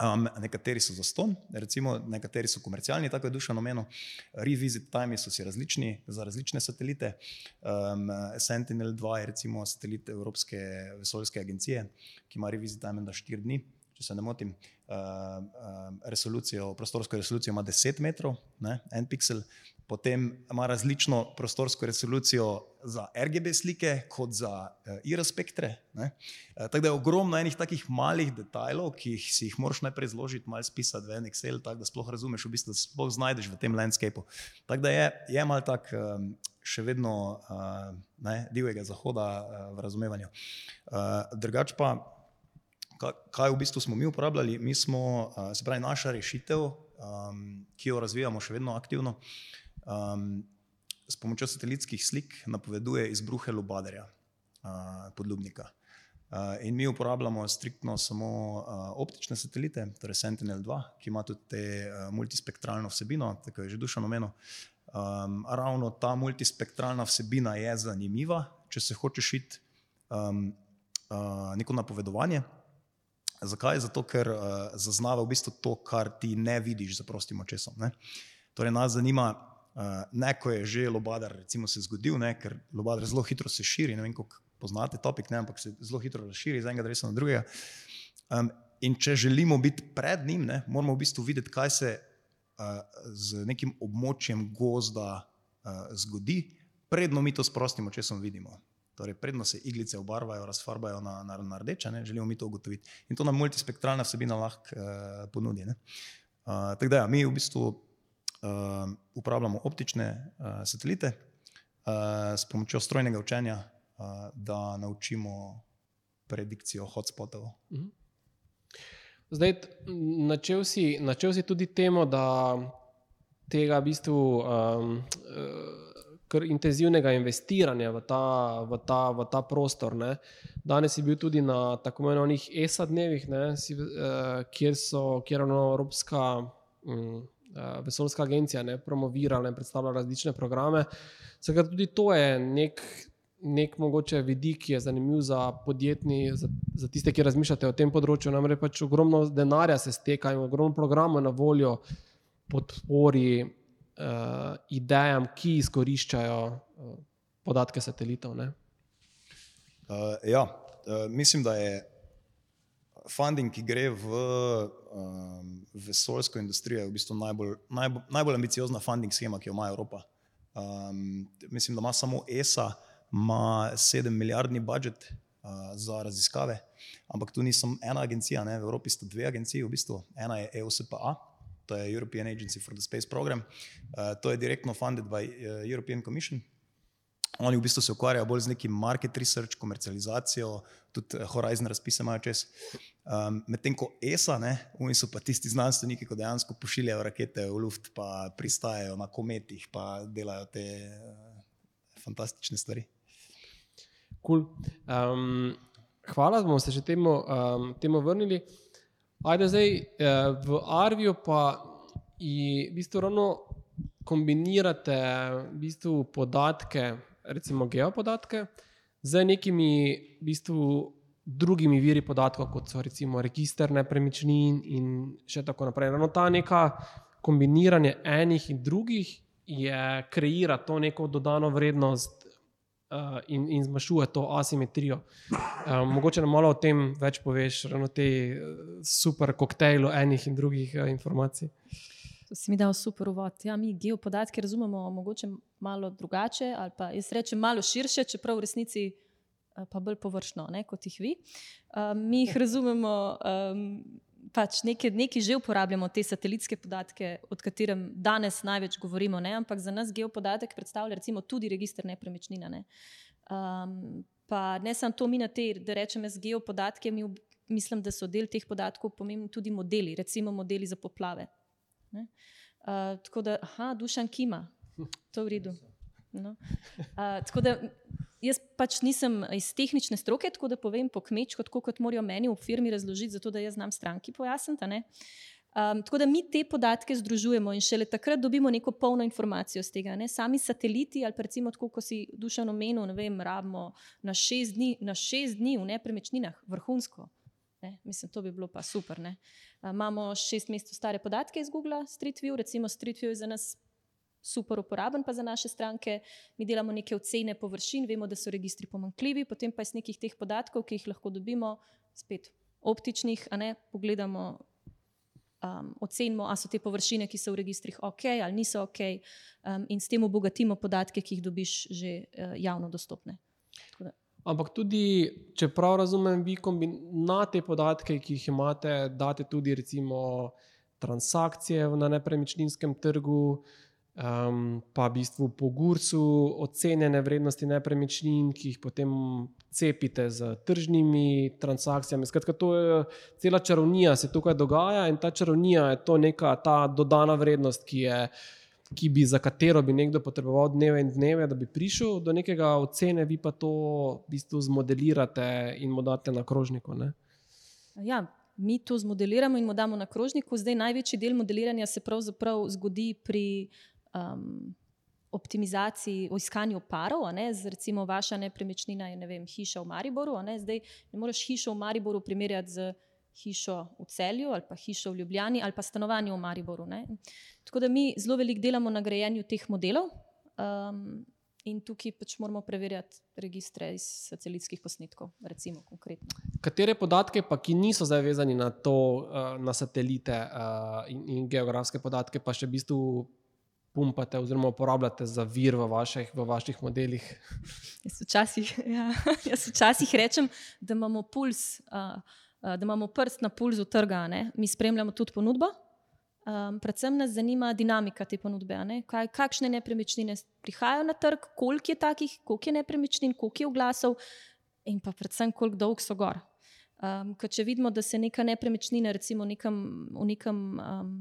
Um, nekateri so za ston, recimo, nekateri so komercialni, tako je dušno omenjeno. Revisit time so si različni za različne satelite. Um, Sentinel-2 je recimo satelit Evropske vesoljske agencije, ki ima revisit time na 4 dni, če se ne motim, uh, uh, resolucijo, prostorsko resolucijo ima 10 metrov, ne, en pixel, potem ima različno prostorsko resolucijo za RGB slike, kot za uh, IR spektre. Uh, tako da je ogromno enih takih malih detajlov, ki jih si jih moraš najprej zložiti, malo spisati v en Excel, tako da sploh razumeš, v bistvu, da se sploh znajdeš v tem landscapeu. Tako da je, je mal tak. Um, Še vedno uh, ne, divjega zahoda uh, v razumevanju. Uh, drugač pa, kaj v bistvu smo mi uporabljali. Mi smo, se pravi, naša rešitev, um, ki jo razvijamo še vedno aktivno, um, s pomočjo satelitskih slik napoveduje izbruhe lubaderja, uh, podlubnika. Uh, in mi uporabljamo striktno samo uh, optične satelite, torej Sentinel-2, ki ima tudi te uh, multispektralno vsebino, tako je že dušno omenil. Um, ravno ta multispektralna vsebina je zanimiva, če se hočeš iti um, uh, neko napovedovanje. Zakaj? Zato, ker uh, zaznava v bistvu to, kar ti ne vidiš za prostim očesom. Ne? Torej, nas zanima, uh, ne, ko je že lobadar recimo, se zgodil, ne? ker lobadar zelo hitro se širi. Ne vem, kako poznate topik, ne? ampak se zelo hitro razširi iz enega drevesa na drugega. Um, in če želimo biti pred njim, ne? moramo v bistvu videti, kaj se uh, z nekim območjem gozda uh, zgodi, predno mi to s prostim očesom vidimo. Torej, predno se iglice obarvajo, razfarbajo na, na, na rdeče, ne? želimo mi to ugotoviti. In to nam multispektralna vsebina lahko uh, ponudi. Uh, tako da, ja, mi v bistvu uh, uporabljamo optične uh, satelite uh, s pomočjo strojnega učenja, uh, da naučimo predikcijo hotspotov. Mhm. Zdaj, načel si, načel si tudi temo, da tega v bistvu. Um, uh, kar intenzivnega investiranja v ta, v ta, v ta prostor. Ne. Danes je bil tudi na tako imenovanih ESA dnevih, ne, si, eh, kjer so kjer Evropska hm, eh, vesoljska agencija ne, promovirala in predstavljala različne programe. Sekaj tudi to je nek. Nek mogoče vidik, ki je zanimiv za podjetni, za, za tiste, ki razmišljate o tem področju. Namreč pač ogromno denarja se steka in ogromno programov na voljo podpori uh, idejam, ki izkoriščajo uh, podatke satelitov. Uh, ja, uh, mislim, da je funding, ki gre v um, vesoljsko industrijo, v bistvu najbolj, najbolj, najbolj ambiciozna funding schema, ki jo ima Evropa. Um, mislim, da ima samo ESA, ima 7 milijardni budžet. Uh, za raziskave, ampak tu nisem ena agencija, ne? v Evropi sta dve agencije, v bistvu. ena je EUSPA, to je European Agency for the Space Program. Uh, to je direktno funded by uh, European Commission. Oni v bistvu se ukvarjajo bolj z nekim market research, komercializacijo, tudi uh, Horizon razpise imajo čez. Um, Medtem ko ESA, ne, oni so pa tisti znanstveniki, ki dejansko pošiljajo rakete v luft, pa pristajajo na kometih, pa delajo te uh, fantastične stvari. Cool. Um, hvala, bomo se še temu, um, temu vrnili. Ajde zdaj eh, v Arviju pa v bistvu ravno kombinirate v bistvu podatke, recimo geopodatke, z nekimi v bistvu drugimi viri podatkov, kot so recimo register nepremičnin in še tako naprej. Ravno ta neka kombiniranje enih in drugih je kreira to neko dodano vrednost uh, in, in zmanjšuje to asimetrijo. Uh, mogoče nam malo o tem več poveš, ravno te uh, super koktejlu enih in drugih uh, informacij. To si mi dal super uvod. Ja, mi geopodatke razumemo mogoče malo drugače, ali pa jaz rečem malo širše, čeprav v resnici pa bolj površno, ne, kot jih vi. Um, mi jih razumemo. Um, pač nekaj, nekaj že uporabljamo te satelitske podatke, o katerem danes največ govorimo, ne? ampak za nas geopodatek predstavlja tudi registr nepremičnina. Ne? Um, pa ne samo to, mi na te, da rečem, z geopodatke, mi mislim, da so del teh podatkov pomembni tudi modeli, recimo modeli za poplave. Uh, tako da, aha, dušan kima, to je v redu. No. Uh, tako da Jaz pač nisem iz tehnične stroke, tako da povem po kmečku, tako kot morajo meni v firmi razložiti, zato da jaz znam stranki pojasniti. Um, tako da mi te podatke združujemo in šele takrat dobimo neko polno informacijo z tega. Ne? Sami sateliti, ali pa recimo, tako, ko si dušano omenil, ne vem, rabimo na šest dni, na šest dni v nepremičninah, vrhunsko. Ne? Mislim, to bi bilo pa super. Uh, imamo šest mesecev stare podatke iz Google, Street View, recimo Street View je za nas super uporaben pa za naše stranke. Mi delamo neke ocene površin, vemo, da so registri pomankljivi, potem pa iz nekih teh podatkov, ki jih lahko dobimo, spet optičnih, a ne pogledamo, um, ocenimo, ali so te površine, ki so v registrih, ok ali niso ok, um, in s tem obogatimo podatke, ki jih dobiš že uh, javno dostopne. Ampak tudi, če prav razumem, vi na te podatke, ki jih imate, date tudi recimo transakcije na nepremičninskem trgu, um, pa v bistvu po gursu ocenjene vrednosti nepremičnin, ki jih potem cepite z tržnimi transakcijami. Skratka, to je cela čarovnija, se tukaj dogaja in ta čarovnija je to neka ta dodana vrednost, ki je. Ki bi, za katero bi nekdo potreboval dneve in dneve, da bi prišel do nekega ocene, vi pa to v bistvu zmodelirate in mu date na krožniku. Ja, mi to zmodeliramo in mu damo na krožniku. Zdaj, največji del modeliranja se pravzaprav zgodi pri um, optimizaciji, o iskanju parov. Recimo, vaša nepremičnina je ne vem, hiša v Mariboru. Ne? Zdaj ne moreš hišo v Mariboru primerjati z hišo v Celju ali pa hišo v Ljubljani ali pa stanovanje v Mariboru. Ne? Tako da mi zelo veliko delamo na grajenju teh modelov. Um, In tukaj pač moramo preverjati registre iz satelitskih posnetkov. Recimo, Katere podatke, pa, ki niso zavezani na to, na satelite in, in geografske podatke, pa še v bistvu pumpate oziroma uporabljate za vir v vaših, v vaših modelih? Jaz včasih, *laughs* ja, jaz včasih rečem, da imamo, puls, da imamo prst na pulzu trga. Ne? Mi spremljamo tudi ponudbo. Um, predvsem nas zanima dinamika te ponudbe. Ne? Kaj, kakšne nepremičnine prihajajo na trg, koliko je takih, koliko je nepremičnin, koliko je oglasov in pa predvsem koliko dolg so gor. Um, če vidimo, da se neka nepremičnina, recimo nekam, v nekem um,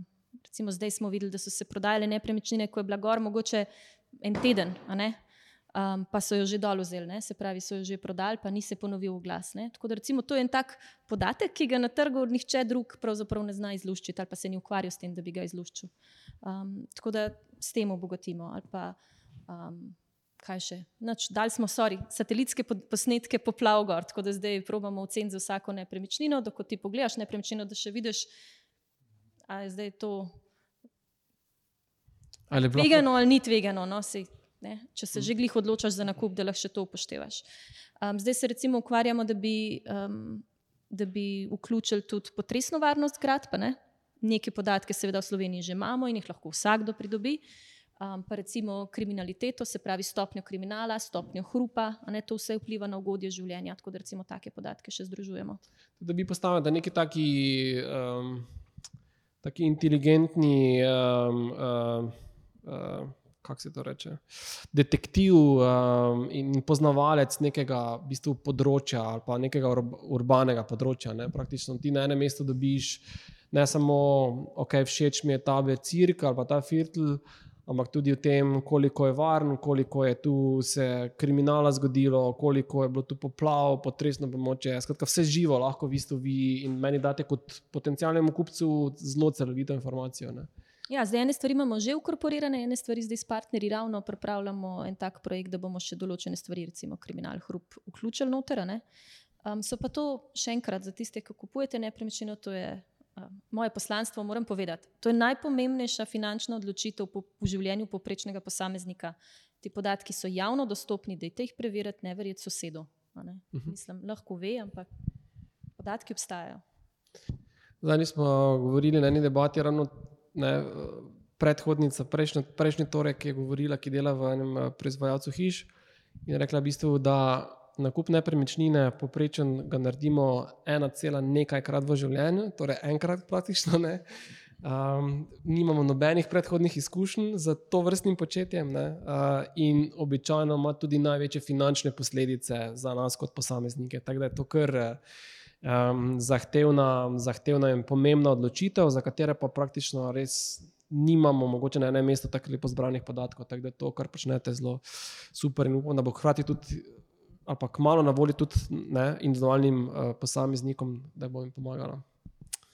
recimo zdaj smo videli, da so se prodajale nepremičnine, ko je bila gor, mogoče en teden, um, pa so jo že dol vzeli, ne? se pravi, so jo že prodali, pa ni se ponovil v glas. Ne? Tako da recimo to je en tak podatek, ki ga na trgu nihče drug pravzaprav ne zna izluščiti ali pa se ni ukvarjal s tem, da bi ga izluščil. Um, tako da s tem obogatimo. Pa, um, kaj še? Noč, dali smo sorry, satelitske posnetke poplav gor, tako da zdaj probamo oceniti za vsako nepremičnino, da ko ti pogledaš nepremičnino, da še vidiš, ali je zdaj to ali tvegano ali ni tvegano. No, si, Če se že glih odločaš za nakup, da lahko še to upoštevaš. Um, zdaj se recimo ukvarjamo, da bi, um, da bi vključili tudi potresno varnost gradb. Ne? Neke podatke, seveda, v Sloveniji že imamo in jih lahko vsakdo pridobi. Um, pa recimo kriminaliteto, se pravi stopnjo kriminala, stopnjo hrupa, ne, to vse vpliva na ugodje življenja. Tako da recimo take podatke še združujemo. Da bi postavili, da neki taki. Um taki inteligentni, um, uh, uh, kako se to reče, detektiv um, in poznavalec nekega v bistvu, področja ali pa nekega ur urbanega področja. Ne? Praktično ti na enem mestu dobiš ne samo, ok, všeč mi je ta cirk ali pa ta firtl ampak tudi o tem, koliko je varno, koliko je tu se kriminala zgodilo, koliko je bilo tu poplav, potresno pomoče. Skratka, vse živo lahko v bistvu vi in meni date kot potencijalnemu kupcu zelo celovito informacijo. Ne? Ja, zdaj ene stvari imamo že ukorporirane, ene stvari zdaj s partnerji ravno pripravljamo en tak projekt, da bomo še določene stvari, recimo kriminal, hrup, vključili noter. Um, so pa to še enkrat za tiste, ki kupujete nepremičnino, to je moje poslanstvo moram povedati. To je najpomembnejša finančna odločitev v življenju poprečnega posameznika. Ti podatki so javno dostopni, da jih preverjate, ne verjete sosedu. Ne? Uh mhm. -huh. Mislim, lahko ve, ampak podatki obstajajo. Zdaj smo govorili na eni debati, ravno ne, predhodnica, prejšnji, prejšnji torek je govorila, ki dela v enem eh, proizvajalcu hiš in rekla v bistvu, da nakup nepremičnine, poprečen ga naredimo ena cela nekajkrat v življenju, torej enkrat praktično. Ne. Um, nimamo nobenih predhodnih izkušenj z to vrstnim početjem, uh, in običajno ima tudi največje finančne posledice za nas, kot posameznike. Tako da je to kar um, zahtevna, zahtevna in pomembna odločitev, za katero pa praktično res nimamo, mogoče na enem mestu, tako lepo zbranih podatkov. Tako da je to, kar počnete, zelo super in upam, da bo hkrati tudi ali pa malo na voljo tudi ne, individualnim uh, posameznikom, da bo jim pomagala.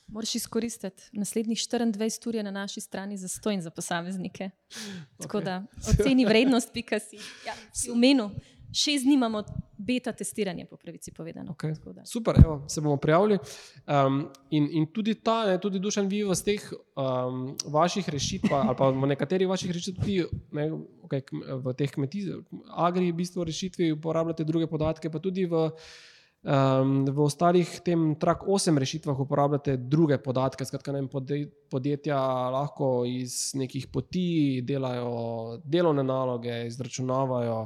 Moraš izkoristiti naslednjih 24 ur na naši strani za stojn za posameznike. *laughs* Tako okay. da oceni vrednost, pika si. Ja, si v menu. Šest dni imamo beta testiranje, po pravici povedano. Okay. Super, evo, se bomo prijavili. Um, in, in tudi ta, ne, tudi dušen vi v teh um, vaših rešitvah, ali pa v nekaterih vaših rešitvah, okay, v teh kmetijah, agri, v bistvu rešitvi uporabljate druge podatke, pa tudi v Um, v ostalih tem trak 8 rešitvah uporabljate druge podatke, skratka, ne, podjetja lahko iz nekih poti delajo delovne naloge, izračunavajo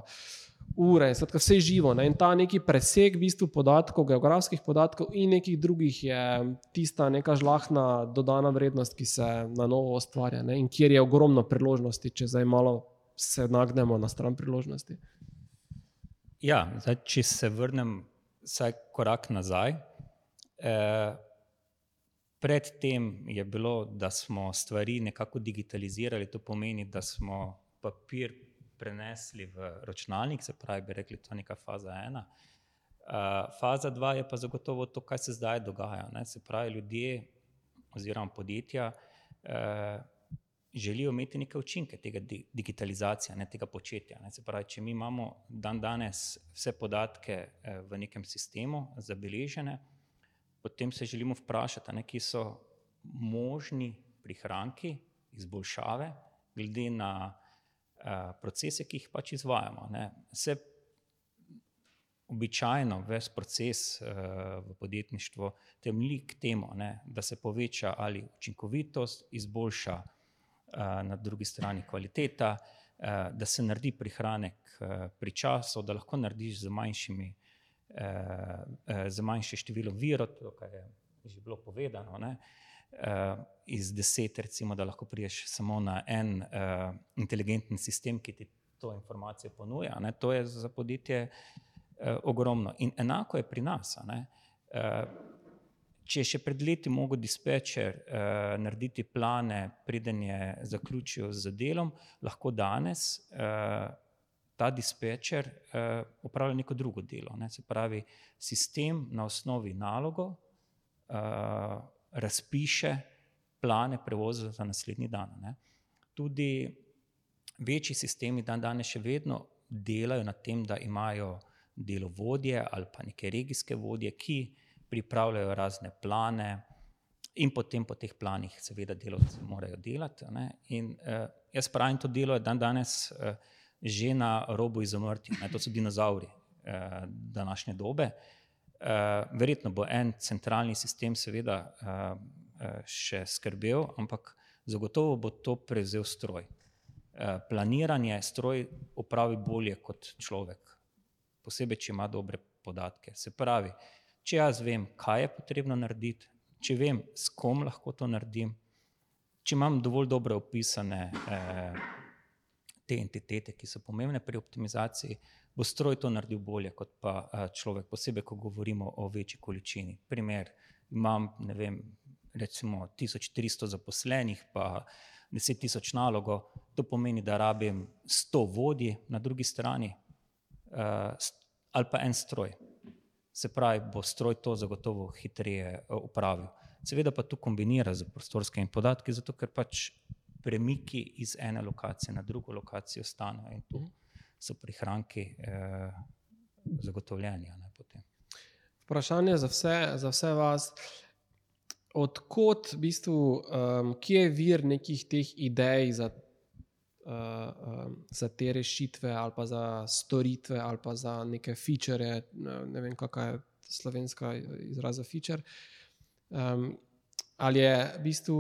ure, skratka, vse živo. Ne, in ta neki preseg v bistvu podatkov, geografskih podatkov in nekih drugih je tista neka žlahna dodana vrednost, ki se na novo ustvarja ne, in kjer je ogromno priložnosti, če zdaj malo se nagnemo na stran priložnosti. Ja, zdaj, če se vrnem vsaj korak nazaj. Eh, predtem je bilo, da smo stvari nekako digitalizirali, to pomeni, da smo papir prenesli v računalnik, se pravi, bi rekli, to je neka faza ena. Uh, faza dva je pa zagotovo to, kar se zdaj dogaja. Ne? Se pravi, ljudje oziroma podjetja uh, želijo imeti neke učinke tega digitalizacije, ne tega početja. Ne. Se pravi, če mi imamo dan danes vse podatke eh, v nekem sistemu zabeležene, potem se želimo vprašati, ne, kje so možni prihranki, izboljšave, glede na uh, procese, ki jih pač izvajamo. Ne. Se običajno ves proces uh, v podjetništvu temelji k temu, ne, da se poveča ali učinkovitost, izboljša na drugi strani kvaliteta, da se naredi prihranek pri času, da lahko narediš z, manjšimi, z manjšim številom virov, to, je že bilo povedano. Ne? Iz deset, recimo, da lahko priješ samo na en inteligenten sistem, ki ti to informacijo ponuja. Ne? To je za podjetje ogromno. In enako je pri nas. Če je še pred leti mogel dispečer uh, narediti plane, preden je zaključil z delom, lahko danes uh, ta dispečer uh, upravlja neko drugo delo. Ne? Se pravi, sistem na osnovi nalogo uh, razpiše plane prevoza za naslednji dan. Ne? Tudi večji sistemi dan danes še vedno delajo na tem, da imajo delovodje ali pa neke regijske vodje, ki pripravljajo razne plane, in potem po teh planih, seveda, delovci morajo delati. Ne? In uh, jaz pravim, to delo je dan danes uh, že na robu izumrtja, to so dinozauri uh, današnje dobe. Uh, verjetno bo en centralni sistem, seveda, uh, uh, še skrbel, ampak zagotovo bo to prevzel stroj. Planiranje stroj opravi bolje kot človek, posebej, če ima dobre podatke. Se pravi, če jaz vem, kaj je potrebno narediti, če vem, s kom lahko to naredim, če imam dovolj dobro opisane eh, te entitete, ki so pomembne pri optimizaciji, bo stroj to naredil bolje kot pa eh, človek, posebej, ko govorimo o večji količini. Primer, imam, vem, recimo 1300 zaposlenih, pa 10 tisoč nalogo, to pomeni, da rabim 100 vodij na drugi strani eh, ali pa en stroj se pravi, bo stroj to zagotovo hitreje upravil. Eh, Seveda pa to kombinira z prostorskimi podatki, zato ker pač premiki iz ene lokacije na drugo lokacijo stanejo in tu so prihranki eh, zagotovljeni. Vprašanje za vse, za vse vas. Odkot, v bistvu, um, kje je vir nekih teh idej za, uh, um, za te rešitve, ali pa za storitve, ali pa za neke feature, ne vem, kakšna je slovenska izraz za feature. Um, ali je v bistvu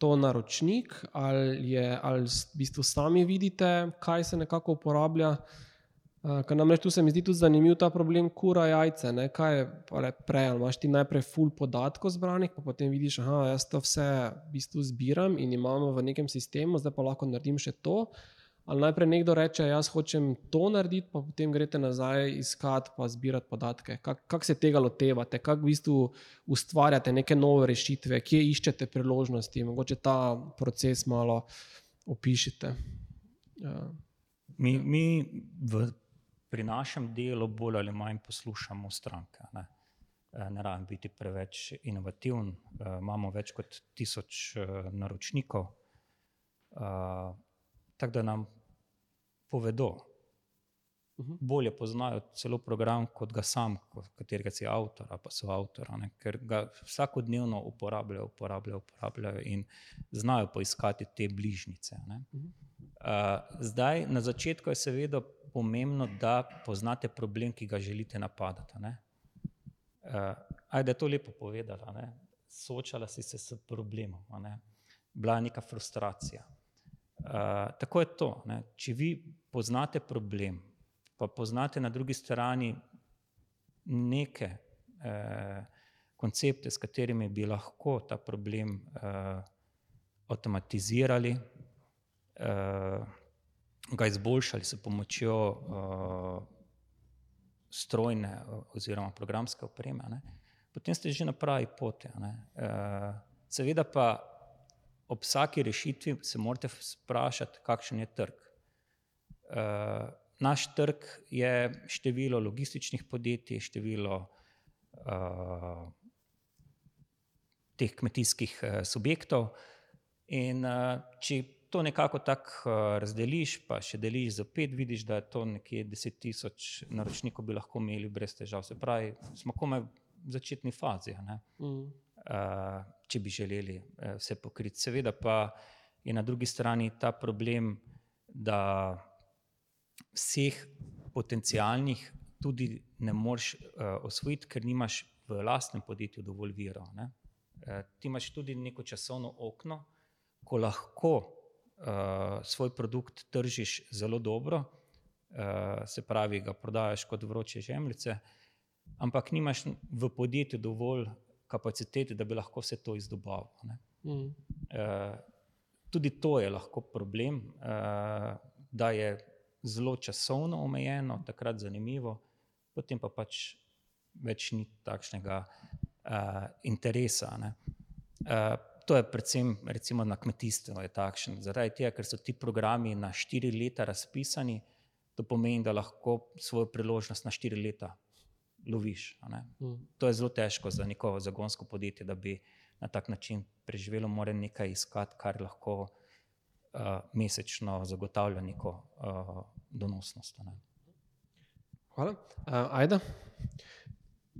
to naročnik, ali, je, ali v bistvu sami vidite, kaj se nekako uporablja. Uh, namreč tu se mi zdi tudi zanimiv ta problem, kura jajce. Ne? Kaj je prej? Ali imaš ti najprej full podatkov zbranih, pa potem vidiš, da jaz to vse v bistvu zbiram in imamo v nekem sistemu, zdaj pa lahko naredim še to. Ali najprej nekdo reče, jaz hočem to narediti, pa potem greste nazaj iskati, pa zbirati podatke. Kako kak se tega lotevate, kako v bistvu ustvarjate neke nove rešitve, kje iščete priložnosti, mogoče ta proces malo opišite. Ja. Mi, mi v, pri našem delu bolj ali manj poslušamo stranke. Ne, eh, ne rabim biti preveč inovativen, uh, imamo več kot tisoč uh, naročnikov. Tako da nam povedo. Mhm. Bolje poznajo celo program, kot ga sam, katerega si avtor, pa so avtor, ne? ker ga vsakodnevno uporabljajo, uporabljajo, uporabljajo in znajo poiskati te bližnjice. Uh, zdaj, na začetku je seveda pomembno, da poznate problem, ki ga želite napadati. Ne? Uh, ajde, to lepo povedala. Ne? Soočala si se s problemom, ne? bila je neka frustracija. Uh, tako je to. Ne? Če vi poznate problem, pa poznate na drugi strani neke uh, koncepte, s katerimi bi lahko ta problem uh, avtomatizirali, uh, ga izboljšali s pomočjo uh, strojne oziroma programske opreme, ne, potem ste že na pravi poti. Uh, seveda pa ob vsaki rešitvi se morate vprašati, kakšen je trg. Uh, naš trg je število logističnih podjetij, število uh, teh kmetijskih uh, subjektov. In uh, če to nekako tako uh, razdeliš, pa še deliš za pet, vidiš, da je to nekje deset tisoč naročnikov, bi lahko imeli brez težav. Se pravi, smo komaj v začetni fazi, mm. uh, če bi želeli uh, vse pokriti. Seveda pa je na drugi strani ta problem, da vseh potencijalnih tudi ne moreš uh, osvojiti, ker nimaš v lastnem podjetju dovolj virov. Uh, ti imaš tudi neko časovno okno, ko lahko uh, svoj produkt tržiš zelo dobro, uh, se pravi, ga prodajaš kot vroče žemljice, ampak nimaš v podjetju dovolj kapacitete, da bi lahko vse to izdobavil. Mm. Uh, tudi to je lahko problem, uh, da je zelo časovno omejeno, takrat zanimivo, potem pa pač več ni takšnega uh, interesa. Uh, to je predvsem recimo, na kmetijstvu takšen. Zaradi tega, ker so ti programi na štiri leta razpisani, to pomeni, da lahko svojo priložnost na štiri leta loviš. Mm. To je zelo težko za neko zagonsko podjetje, da bi na tak način preživelo, mora nekaj iskati, kar lahko uh, mesečno zagotavlja neko uh, donosnost. Ne? Hvala. Uh, Ajda?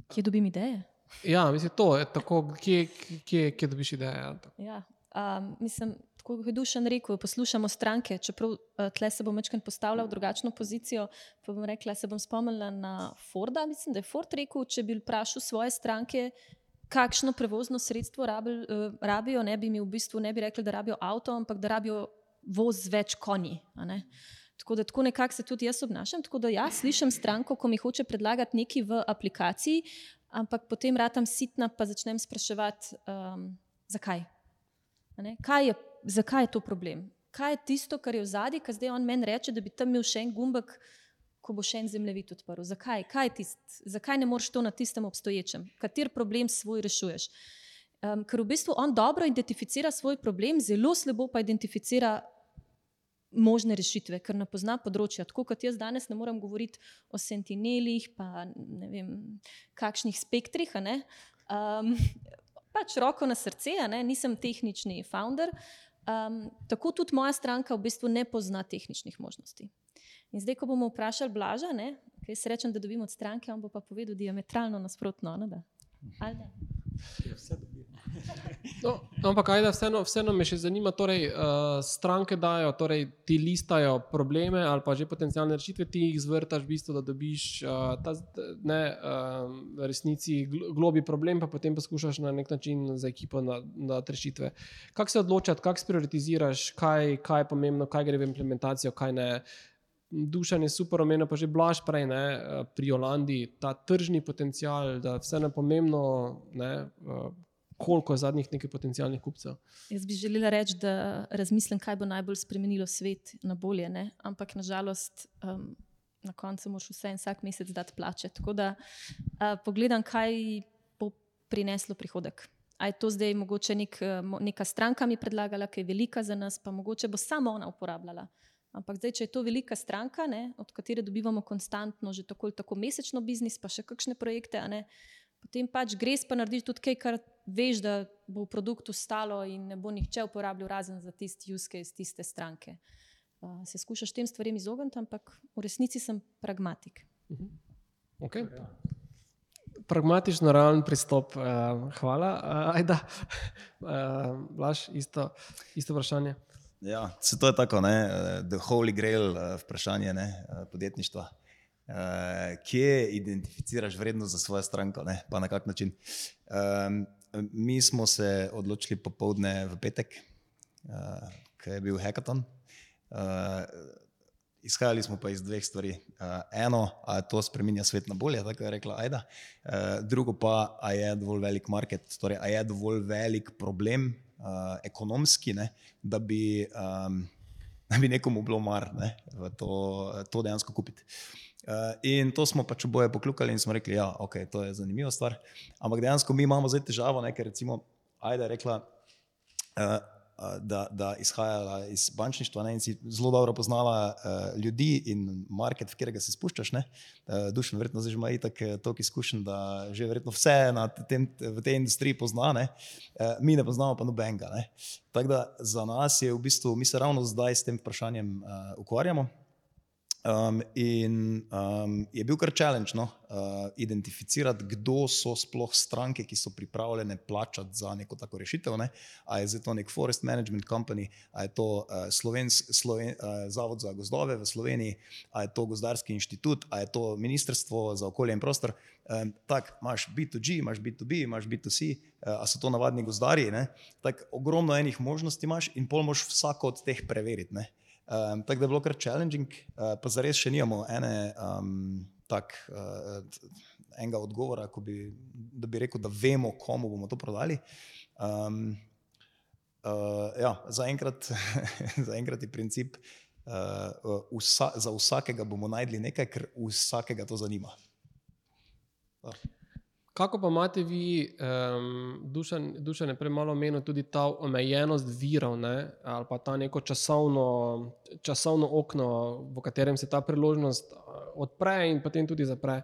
Kje dobim ideje? Ja, mislim, to je tako, kje, kje, kje dobiš ideje. Ja, um, mislim, tako kot je Dušan rekel, poslušamo stranke. Čeprav uh, tle se bom večkrat postavila v drugačno pozicijo, pa bom rekla, se bom spomnila na Forda. Mislim, da je Ford rekel, če bi vprašal svoje stranke, kakšno prevozno sredstvo rabil, uh, rabijo, ne bi mi v bistvu ne bi rekli, da rabijo avto, ampak da rabijo voz z več konji. Tako da tako nekako se tudi jaz obnašam. Tako da ja, slišim stranko, ko mi hoče predlagati nekaj v aplikaciji, ampak potem ratam sitna, pa začnem spraševati, um, zakaj. Kaj je, zakaj je to problem? Kaj je tisto, kar je v zadnji, ki zdaj on meni reče, da bi tam imel še en gumbek, ko bo še en zemljevid odprl? Zakaj? Tist, zakaj ne moreš to na tistem obstoječem? Kater problem svoj rešuješ? Um, ker v bistvu on dobro identificira svoj problem, zelo slabo pa identificira možne rešitve, ker ne pozna področja. Tako kot jaz danes ne morem govoriti o sentinelih, pa ne vem, kakšnih spektrih. Um, pač roko na srce, nisem tehnični founder. Um, tako tudi moja stranka v bistvu ne pozna tehničnih možnosti. In zdaj, ko bomo vprašali Blaža, ne, kaj se rečem, da dobimo od stranke, on bo pa povedal diametralno nasprotno. Ne, Je vse dobro. No, ampak, ajde, vseeno, vseeno me še zanima, torej, uh, stranke dajo, torej, ti listajo probleme ali pa že potencijalne rešitve, ti jih zvrtaš, v bistvu, da dobiš uh, ta ne, uh, resnici globi problem, pa potem poskušaš na nek način za ekipo dati rešitve. Kako se odločati, kako prioritiziraš, kaj, kaj je pomembno, kaj gre v implementacijo, kaj ne. Dušan je super omenil, pa že blaž prej ne, pri Holandiji, ta tržni potencial, da vse je pomembno. Ne, koliko zadnjih nekaj potencijalnih kupcev. Jaz bi želela reči, da razmislim, kaj bo najbolj spremenilo svet na bolje, ne? ampak nažalost. Um, Na koncu moraš vse en vsak mesec dati plače. Tako da uh, pogledam, kaj bo prineslo prihodek. A je to zdaj mogoče nek, neka stranka mi predlagala, ki je velika za nas, pa mogoče bo samo ona uporabljala. Ampak zdaj, če je to velika stranka, ne, od katere dobivamo konstantno, že tako ali tako mesečno biznis, pa še kakšne projekte, ne, potem pač greš pa narediti tudi kaj, kar veš, da bo v produktu stalo in ne bo nihče uporabljal, razen za tisti juske iz tiste stranke. Uh, se skušaš tem stvarem izogniti, ampak v resnici sem pragmatik. Uh mhm. okay. Pragmatičen, realen pristop. Uh, hvala. Uh, ajda, uh, *laughs* Blaž, isto, isto vprašanje. Ja, to je tako, ne? the holy grail uh, vprašanje ne? podjetništva. Uh, kje identificiraš vrednost za svojo stranko, ne? pa na kak način. Um, mi smo se odločili popovdne v petek, uh, ki je bil hackathon. Uh, izhajali smo pa iz dveh stvari. Uh, eno, a je to spremenja svet na bolje, tako je rekla Aida. Uh, drugo pa, a je dovolj velik market, torej a je dovolj velik problem uh, ekonomski, ne? da bi. Um, *laughs* da bi nekomu bilo mar ne, to, to dejansko kupiti. Uh, in to smo pač oboje pokljukali in smo rekli, da ja, okay, je to zanimiva stvar. Ampak dejansko mi imamo zdaj težavo, ne, ker recimo Aida je rekla, uh, da, da izhajala iz bančništva ne, in si zelo dobro poznala uh, ljudi in market, v katerega se spuščaš. Uh, Dušen, verjetno, zdaj ima itak toliko izkušenj, da že verjetno vse tem, v tej industriji pozna, ne. Uh, mi ne poznamo pa nobenega. Tako da za nas je v bistvu, mi se ravno zdaj s tem vprašanjem uh, ukvarjamo. Um, in um, je bil kar challenge no, uh, identificirati, kdo so sploh stranke, ki so pripravljene plačati za neko tako rešitev. Ne. A je to nek Forest Management Company, a je to uh, Slovens, Sloven, uh, Zavod za gozdove v Sloveniji, a je to Gozdarski inštitut, a je to Ministrstvo za okolje in prostor. Um, Tako imaš B2G, imaš B2B, imaš B2C, uh, a so to navadni gozdarji. Tako ogromno enih možnosti imaš in pol moš vsako od teh preveriti. Um, tako da je bilo kar challenging, uh, pa zares še nimamo ene, um, tak, uh, enega odgovora, bi, da bi rekel, da vemo, komu bomo to prodali. Um, uh, ja, Zaenkrat *laughs* za je princip, uh, vsa, za vsakega bomo najdli nekaj, ker vsakega to zanima. Uh. Kako pa imate vi, um, dušen je premalo omenil, tudi ta omejenost virov, ne? ali pa ta neko časovno, časovno okno, v katerem se ta priložnost odpre in potem tudi zapre.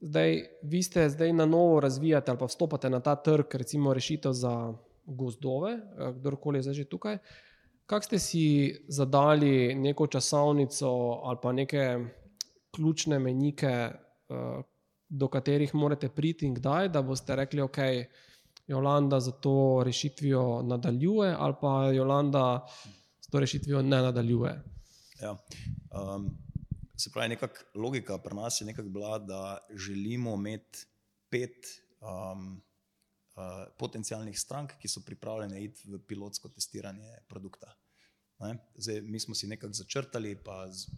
Zdaj, vi ste zdaj na novo razvijate ali pa vstopate na ta trg, recimo rešitev za gozdove, kdorkoli je zdaj že tukaj. Kako ste si zadali neko časovnico ali pa neke ključne menike? Do katerih morate priti in kdaj, da boste rekli, ok, Jolanda za to rešitvijo nadaljuje, ali pa Jolanda s to rešitvijo ne nadaljuje. Ja. Um, se pravi, nekakšna logika pri nas je bila, da želimo imeti pet um, uh, potencijalnih strank, ki so pripravljene iti v pilotsko testiranje produkta. Zdaj, mi smo si nekako začrtali, pa z,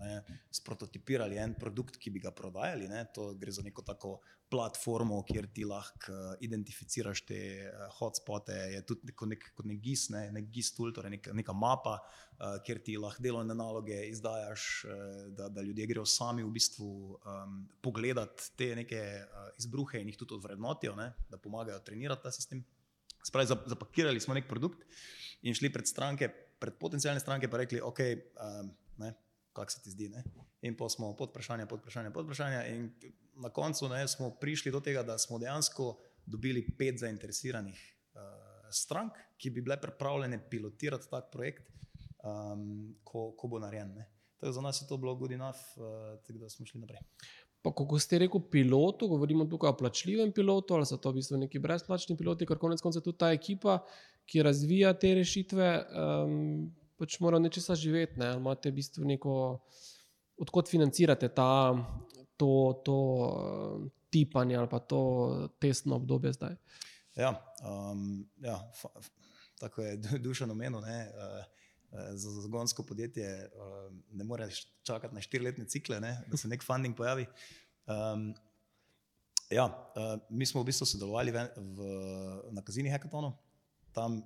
ne, sprototipirali en produkt, ki bi ga prodajali. Ne, to gre za neko tako platformo, kjer ti lahko uh, identificiraš te uh, hotspote. Je tudi neko, nek, kot nek GIS, ne, nek GIS tool, torej nek, neka mapa, uh, kjer ti lahko delovne naloge izdajaš, uh, da, da ljudje grejo sami v bistvu um, pogledati te neke uh, izbruhe in jih tudi odvrednotijo, ne, da pomagajo trenirati ta sistem. Spravi, zapakirali smo nek produkt in šli pred stranke, pred potencijalne stranke, pa rekli, ok. Um, ne, kako se ti zdi. Ne? In pa smo pod vprašanje, pod vprašanje, pod vprašanje. In na koncu ne, smo prišli do tega, da smo dejansko dobili pet zainteresiranih uh, strank, ki bi bile pripravljene pilotirati tak projekt, um, ko, ko bo narejen. Tako za nas je to bilo good enough, uh, da smo šli naprej. Pa, ko ste rekel pilotu, govorimo tukaj o plačljivem pilotu, ali so to v bistvu neki brezplačni piloti, ker konec koncev tudi ta ekipa, ki razvija te rešitve, um, pač mora nečesa živeti. Ne? Imate v bistvu neko, odkot financirate ta, to, to uh, tipanje ali pa to testno obdobje zdaj. Ja, um, ja fa, tako je dušeno omenil. Uh, za zagonsko podjetje uh, ne moreš čakati na štiriletne cikle, ne? da se nek funding pojavi. Um, ja, uh, mi smo v bistvu sodelovali v, v, na Kazini Hackathonu. Tam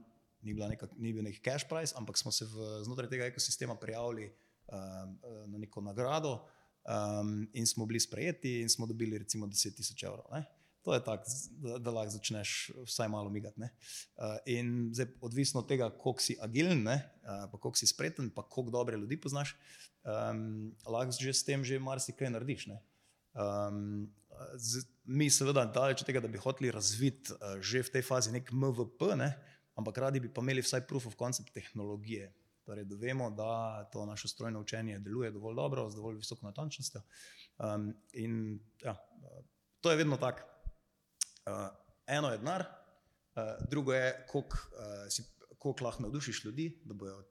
ni, neka, ni bil neki cash price, ampak smo se v, znotraj tega ekosistema prijavili um, na neko nagrado um, in smo bili sprejeti in smo dobili recimo 10.000 evrov. Ne? To je tako, da, da lahko začneš vsaj malo migati. Uh, in zdaj, odvisno od tega, koliko si agilen, uh, pa koliko si spreten, pa koliko dobre ljudi poznaš, um, lahko že s tem že marsikaj narediš. Um, z, mi, seveda, daleč od tega, da bi hoteli razviti uh, že v tej fazi nek MVP, ne, ampak radi bi pa imeli vsaj proof of concept tehnologije. Torej, da vemo, da to naše strojno učenje deluje dovolj dobro, z dovolj visoko natančnostjo. Um, in ja, to je vedno tako. Uh, eno je denar, uh, drugo je, koliko uh, lahko navdušiš ljudi, da bodo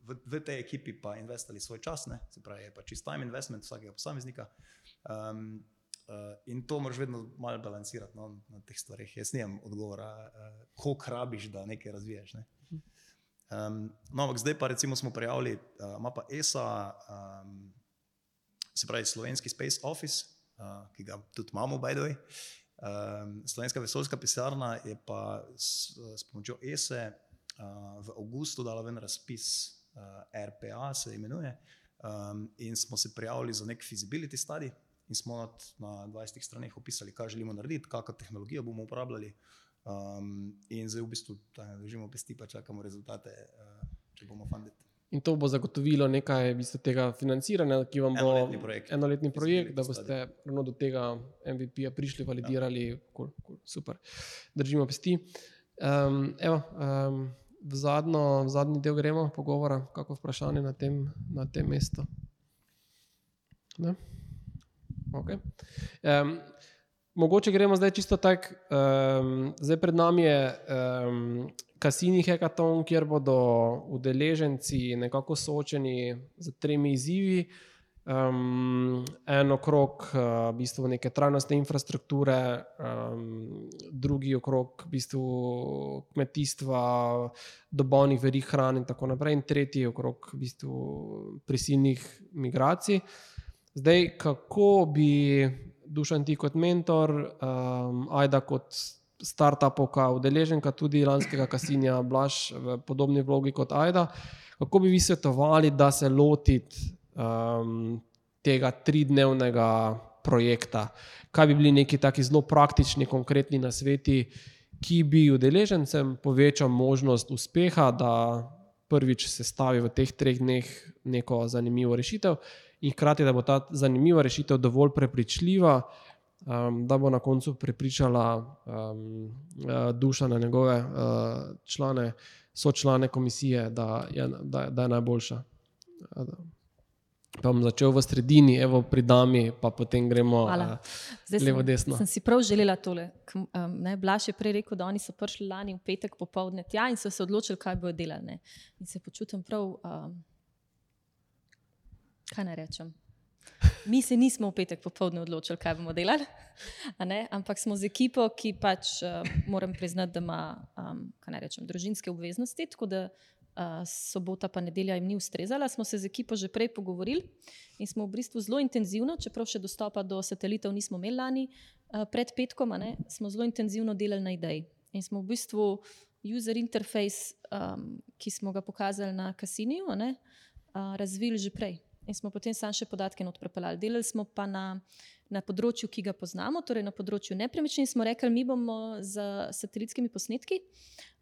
v, v tej ekipi pa investirali svoj čas, ne? se pravi, je pa čist time investment vsakega posameznika. Um, uh, in to moraš vedno malo balancirati no, na teh stvareh. Jaz nimam odgovora, uh, koliko rabiš, da nekaj razviješ. Ne? Um, no, ampak zdaj pa recimo smo prijavili, uh, ima pa ESA, um, se pravi Slovenski Space Office, uh, ki ga tudi imamo, by the way. Um, Slovenska vesoljska pisarna je pa s, s pomočjo ESE uh, v avgustu dala ven razpis, uh, RPA se imenuje, um, in smo se prijavili za nek feasibility study. In smo na 20 straneh opisali, kaj želimo narediti, kakšno tehnologijo bomo uporabljali. Um, in zdaj v bistvu držimo pesti, pa čakamo rezultate, uh, če bomo fundili. In to bo zagotovilo nekaj v bistvu, tega financiranja, ki vam bo Enoletni projekt. enoletni projekt, da boste ravno do tega MVP-ja prišli, validirali. Ja. Cool, cool, super. Držimo pesti. Um, evo, um, v, zadnjo, v zadnji del gremo pogovora, kako vprašanje na tem, na tem mestu. Ne? Okay. Um, mogoče gremo zdaj čisto tako. Um, zdaj pred nami je um, Kasini Hekaton, kjer bodo udeleženci nekako soočeni z tremi izzivi. Um, en okrog uh, v bistvu neke trajnostne infrastrukture, um, drugi okrog v bistvu kmetijstva, dobavnih verig hrane in tako naprej, in tretji okrog v bistvu prisilnih migracij. Zdaj, kako bi Dušan ti kot mentor, um, Ajda kot startupovka, udeleženka tudi lanskega kasinja, Blaž v podobni vlogi kot Ajda, kako bi vi svetovali, da se lotiti um, tega tridnevnega projekta? Kaj bi bili neki taki zelo praktični, konkretni nasveti, ki bi udeležencem povečal možnost uspeha, da prvič sestavi v teh treh dneh neko zanimivo rešitev, in hkrati, da bo ta zanimiva rešitev dovolj prepričljiva, um, da bo na koncu prepričala um, uh, duša na njegove uh, člane, so člane komisije, da je, da, da je najboljša. Pa bom začel v sredini, evo pri Dami, pa potem gremo Hvala. uh, Zdaj levo, sem, desno. sem si prav želela tole. Um, ne, Blaž je prej rekel, da oni so prišli lani v petek popovdne tja in so se odločili, kaj bodo delali. Ne. In se počutim prav, um, kaj naj rečem. Mi se nismo v petek popovdne odločili, kaj bomo delali, ampak smo z ekipo, ki pač uh, moram priznati, da ima um, rečem, družinske obveznosti. Tako da uh, sobota pa nedelja jim ni ustrezala. Smo se z ekipo že prej pogovorili in smo v bistvu zelo intenzivno, čeprav še dostopa do satelitov nismo imeli lani, uh, pred petkom, ne, smo zelo intenzivno delali na ideji. In smo v bistvu user interface, um, ki smo ga pokazali na Casiniju, a ne, uh, razvili že prej. In smo potem sam še podatke not prepeljali. Delali smo pa na, na področju, ki ga poznamo, torej na področju nepremičnin. Smo rekli, mi bomo z satelitskimi posnetki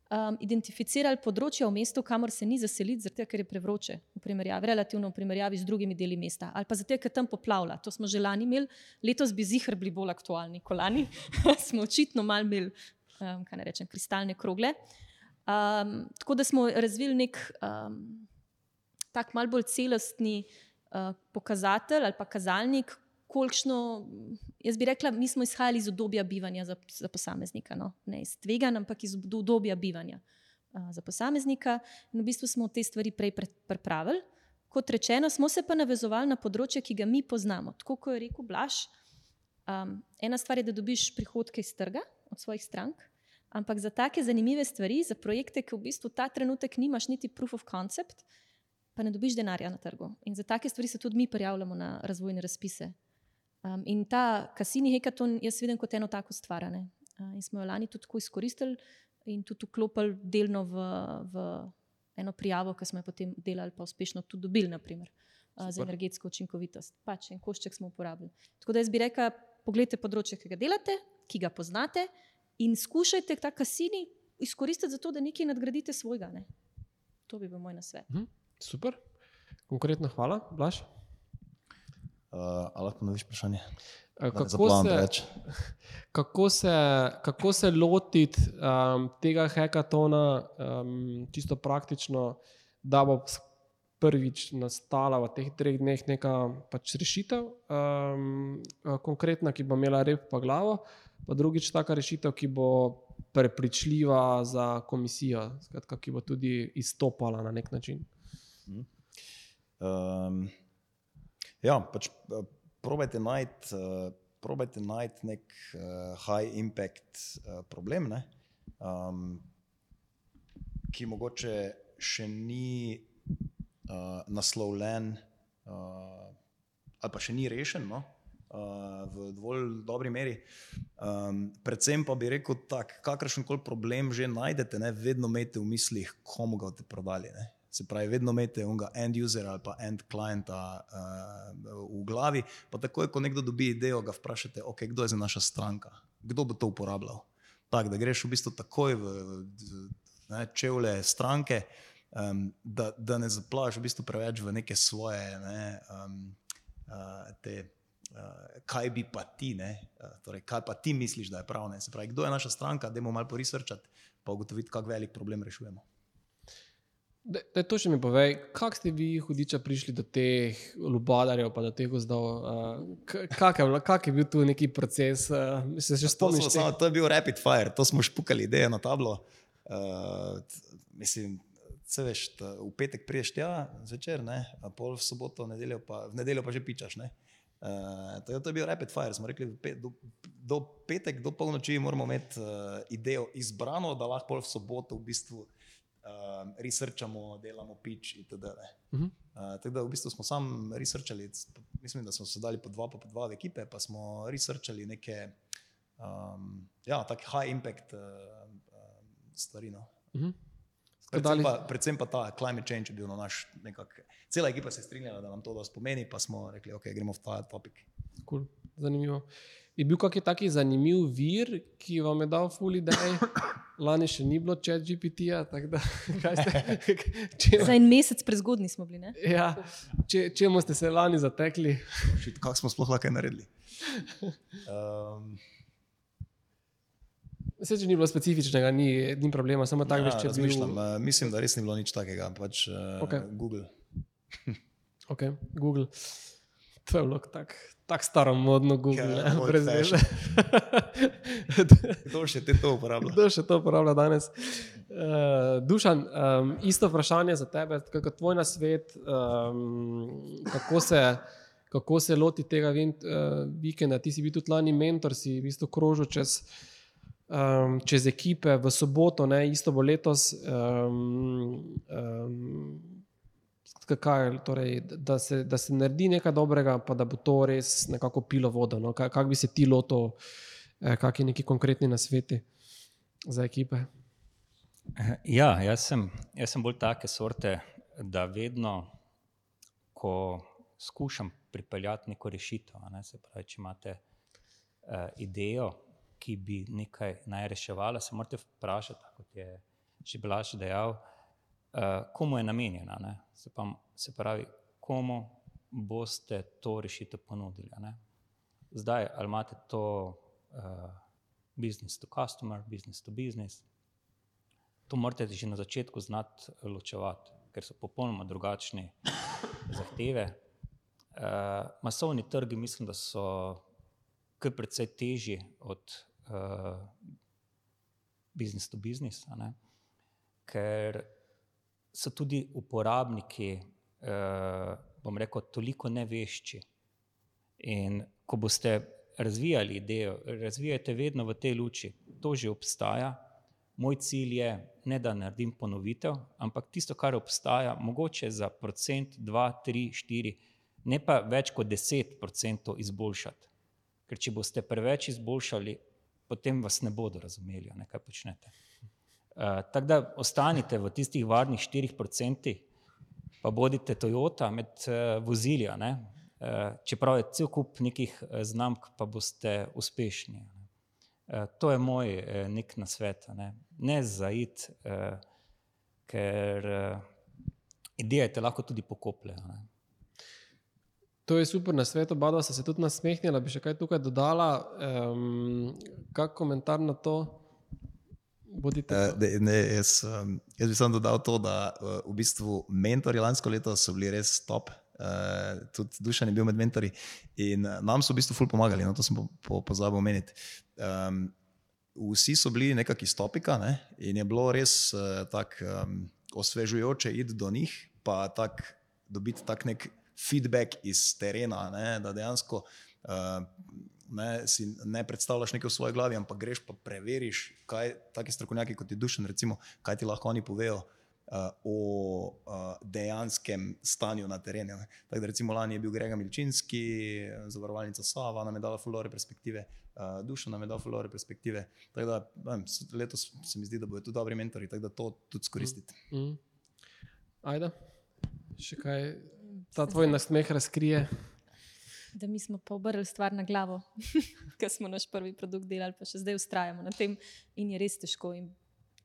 um, identificirali področja v mestu, kamor se ni zaseliti, zato ker je prevroče, v primerjavi, relativno v primerjavi z drugimi deli mesta. Ali pa zato, ker tam poplavlja. To smo že lani imeli, letos bi zihr bili bolj aktualni kot lani. *laughs* smo očitno mal imeli, um, kaj ne rečem, kristalne krogle. Um, tako da smo razvili nek um, tak mal bolj celostni uh, pokazatelj ali pa kazalnik, kolikšno, jaz bi rekla, mi smo izhajali iz obdobja bivanja za, za posameznika, no? ne iz tvega, ampak iz obdobja bivanja uh, za posameznika. In v bistvu smo te stvari prej pre- pripravili. Kot rečeno, smo se pa navezovali na področje, ki ga mi poznamo. Tako kot je rekel Blaž, um, ena stvar je, da dobiš prihodke iz trga od svojih strank, ampak za take zanimive stvari, za projekte, ki v bistvu ta trenutek nimaš niti proof of concept, pa ne dobiš denarja na trgu. In za take stvari se tudi mi prijavljamo na razvojne razpise. Um, in ta kasini hekaton jaz vidim kot eno tako stvarane. Uh, in smo jo lani tudi tako izkoristili in tudi vklopili delno v, v eno prijavo, ki smo jo potem delali, pa uspešno tudi dobili, naprimer, uh, za energetsko učinkovitost. Pač en košček smo uporabili. Tako da jaz bi rekla, pogledajte področje, ki ga delate, ki ga poznate in skušajte ta kasini izkoristiti za to, da nekaj nadgradite svojega. Ne? To bi bil moj nasvet. Super, konkretno hvala, Blaž. Uh, ali lahko ponoviš vprašanje? Uh, Kako se, *laughs* kako se, kako se lotiti um, tega hekatona, um, čisto praktično, da bo prvič nastala v teh treh dneh neka pač rešitev, um, konkretna, ki bo imela rep pa glavo, pa drugič taka rešitev, ki bo prepričljiva za komisijo, skratka, ki bo tudi izstopala na nek način. Um, ja, pač uh, probajte najti uh, probajte najti nek uh, high impact uh, problem, ne, um, ki mogoče še ni uh, naslovljen uh, ali pa še ni rešen. No? Uh, v dovolj dobri meri. Um, predvsem pa bi rekel, da kakršen koli problem že najdete, ne, vedno imejte v mislih, komu ga boste prodali. Ne. Se pravi, vedno imate unga end user ali pa end clienta uh, v glavi, pa takoj, ko nekdo dobi idejo, ga vprašate, ok, kdo je za naša stranka, kdo bo to uporabljal. Tako da greš v bistvu takoj v, v ne, čevlje stranke, um, da, da ne zaplaš v bistvu preveč v neke svoje, ne, um, uh, te, uh, kaj bi pa ti, ne, uh, torej, kaj pa ti misliš, da je prav. Ne. Se pravi, kdo je naša stranka, da je malo porisrčati, pa ugotoviti, kak velik problem rešujemo. Da, da to še mi povej, kako ste vi, hudiča, prišli do teh lubadarjev, pa do teh gozdov? Uh, kak, je, kak je bil tu neki proces? Uh, se še spomniš? To, samo, to je bil rapid fire, to smo špukali ideje na tablo. Uh, mislim, se veš, ta, v petek priješ tja, zvečer, ne, pol v soboto, nedeljo pa, v nedeljo pa že pičaš. Ne. Uh, to, to je bil rapid fire. Smo rekli, pet, do, do petek, do polnoči moramo imeti uh, idejo izbrano, da lahko pol v soboto v bistvu uh, researchamo, delamo pitch itd. Uh -huh. uh, tako da v bistvu smo sam researchali, mislim, da smo se dali po dva, po dva v ekipe, pa smo researchali neke um, ja, take high impact uh, stvari. No. Uh -huh. Predvsem pa, predvsem pa ta climate change je bil naš nekak. Cela ekipa se je strinjala, da nam to dosti pomeni, pa smo rekli, ok, gremo v ta topik. Cool. Zanimivo. Je bil kakšen taki zanimiv vir, ki vam je dal fully day? Lani še ni bilo čet GPT-ja. *laughs* *laughs* Za en mesec prezgodni smo bili. Ne? Ja, če, čemu ste se lani zatekli? Kako smo sploh lahko naredili? Um, Vse, če ni bilo specifičnega, ni, ni problema, samo tako ja, več bil... uh, Mislim, da res ni bilo nič takega. Pač, uh, okay. Google. *laughs* ok, Google. To je bilo tako tak staromodno, Google, ja, brez veze. *laughs* Kdo še to uporablja? Kdo še to uporablja danes? Uh, Dušan, um, isto vprašanje za tebe, kako tvoj na svet, um, kako, se, kako se loti tega uh, vikenda. Ti si bil tudi lani mentor, si v bistvu krožil čez, um, čez ekipe v soboto, ne, isto bo letos. Um, um, kaj, torej, da, se, da se naredi nekaj dobrega, pa da bo to res nekako pilo vodo. No? Kako kak bi se ti lotil, eh, kakšni neki konkretni nasveti za ekipe? Ja, jaz sem, jaz sem bolj take sorte, da vedno, ko skušam pripeljati neko rešitev, ne, se pravi, če imate uh, idejo, ki bi nekaj naj reševala, se morate vprašati, kot je že Blaž dejal. Uh, komu je namenjena? Se, pa, se pravi, komu boste to rešitev ponudili? Ne? Zdaj, ali imate to uh, business to customer, business to business, to morate že na začetku znati ločevati, ker so popolnoma drugačne *laughs* zahteve. Uh, masovni trgi, mislim, da so kar precej težji od uh, business to business, ker so tudi uporabniki, eh, bom rekel, toliko nevešči. In ko boste razvijali idejo, razvijate vedno v tej luči, to že obstaja. Moj cilj je ne da naredim ponovitev, ampak tisto, kar obstaja, mogoče za procent, dva, tri, štiri, ne pa več kot deset procentov izboljšati. Ker če boste preveč izboljšali, potem vas ne bodo razumeli, kaj počnete. Uh, Tako da ostanite v tistih varnih 4%, pa bodite Toyota med uh, vozili, uh, čeprav je cel kup nekih znamk, pa boste uspešni. Uh, to je moj uh, nek nasvet, ne, ne zaid, uh, ker uh, ideje te lahko tudi pokopljajo. To je super na svetu, oba sta se tudi nasmehnila. Bi še kaj tukaj dodala, um, kak komentar na to? Uh, ne, jaz, um, jaz bi samo dodal to, da uh, v bistvu mentori lansko leto so bili res top. Uh, tudi Dušan je bil med mentori in uh, nam so v bistvu ful pomagali, no to sem po, po, pozabil omeniti. Um, vsi so bili nekakšni iz topika ne? in je bilo res uh, tako um, osvežujoče iti do njih, pa tak, dobiti tak nek feedback iz terena, ne, da dejansko uh, ne, si ne predstavljaš nekaj v svoji glavi, ampak greš pa preveriš, kaj taki strokovnjaki kot je dušen, recimo, kaj ti lahko oni povejo. Uh, o uh, dejanskem stanju na terenu. Tako da, recimo, lani je bil Grega Milčinski, zavarovalnica Sava, nam je dala fulore perspektive, uh, Duša nam je dala fulore perspektive. Tako da, vem, letos se mi zdi, da bodo tu dobri mentori, tako da to tudi skoristiti. Mm. Mm. Ajda, še kaj ta tvoj nasmeh razkrije? Da mi smo pa obrnili stvar na glavo, *laughs* ker smo naš prvi produkt delali, pa še zdaj ustrajamo na tem in je res težko. In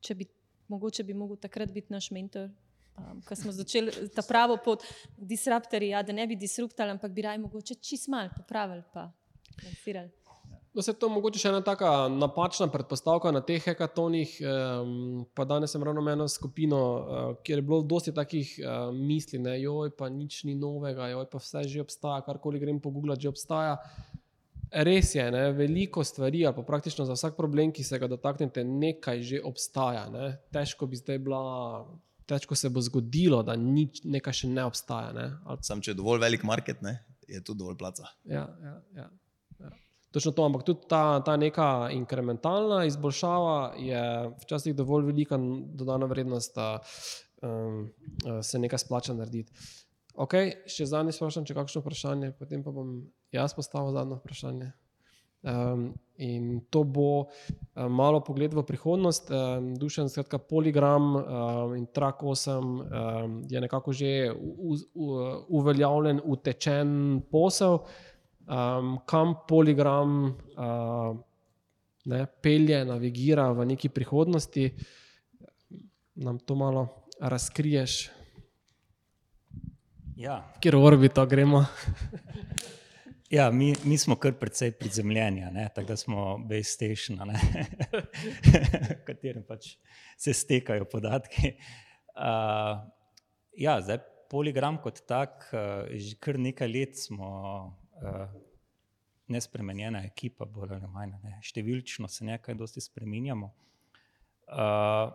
če bi mogoče bi mogel takrat biti naš mentor. Um, Ko smo začeli ta pravo pot, disruptorji, ja, da ne bi disruptali, ampak bi raje mogoče čist malo popravili, pa lansirali. Da se to mogoče še ena taka napačna predpostavka na teh hekatonih. Um, pa danes sem ravno eno skupino, uh, kjer je bilo dosti takih uh, misli, da joj, pa nič ni novega, joj, pa vse že obstaja, karkoli grem po Google, že obstaja. Res je, ne, veliko stvari, ali pa praktično za vsak problem, ki se ga dotaknete, nekaj že obstaja. Ne. Težko bi zdaj bila, težko se bo zgodilo, da nič, nekaj še ne obstaja. Ne. Ali... Sam če je dovolj velik market, ne, je tu dovolj placa. Ja, ja, ja, ja. Točno to, ampak tudi ta, ta neka inkrementalna izboljšava je včasih dovolj velika dodana vrednost, da um, se nekaj splača narediti. Ok, še zadnji sprašujem, če kakšno vprašanje, potem pa bom jaz postavil zadnje vprašanje. Um, in to bo um, malo pogled v prihodnost. Um, Dušen, skratka, poligram um, in trak 8 um, je nekako že u, u, uveljavljen, utečen posel, um, kam poligram uh, ne, pelje, navigira v neki prihodnosti. Nam to malo razkriješ. Ja. Kjer orbito gremo? ja, mi, mi smo kar precej prizemljeni, tako da smo base station, v *laughs* katerem pač se stekajo podatki. Uh, ja, zdaj, poligram kot tak, uh, že kar nekaj let smo uh, nespremenjena ekipa, bolj ali manj. Ne. Številčno se nekaj dosti spremenjamo. Uh,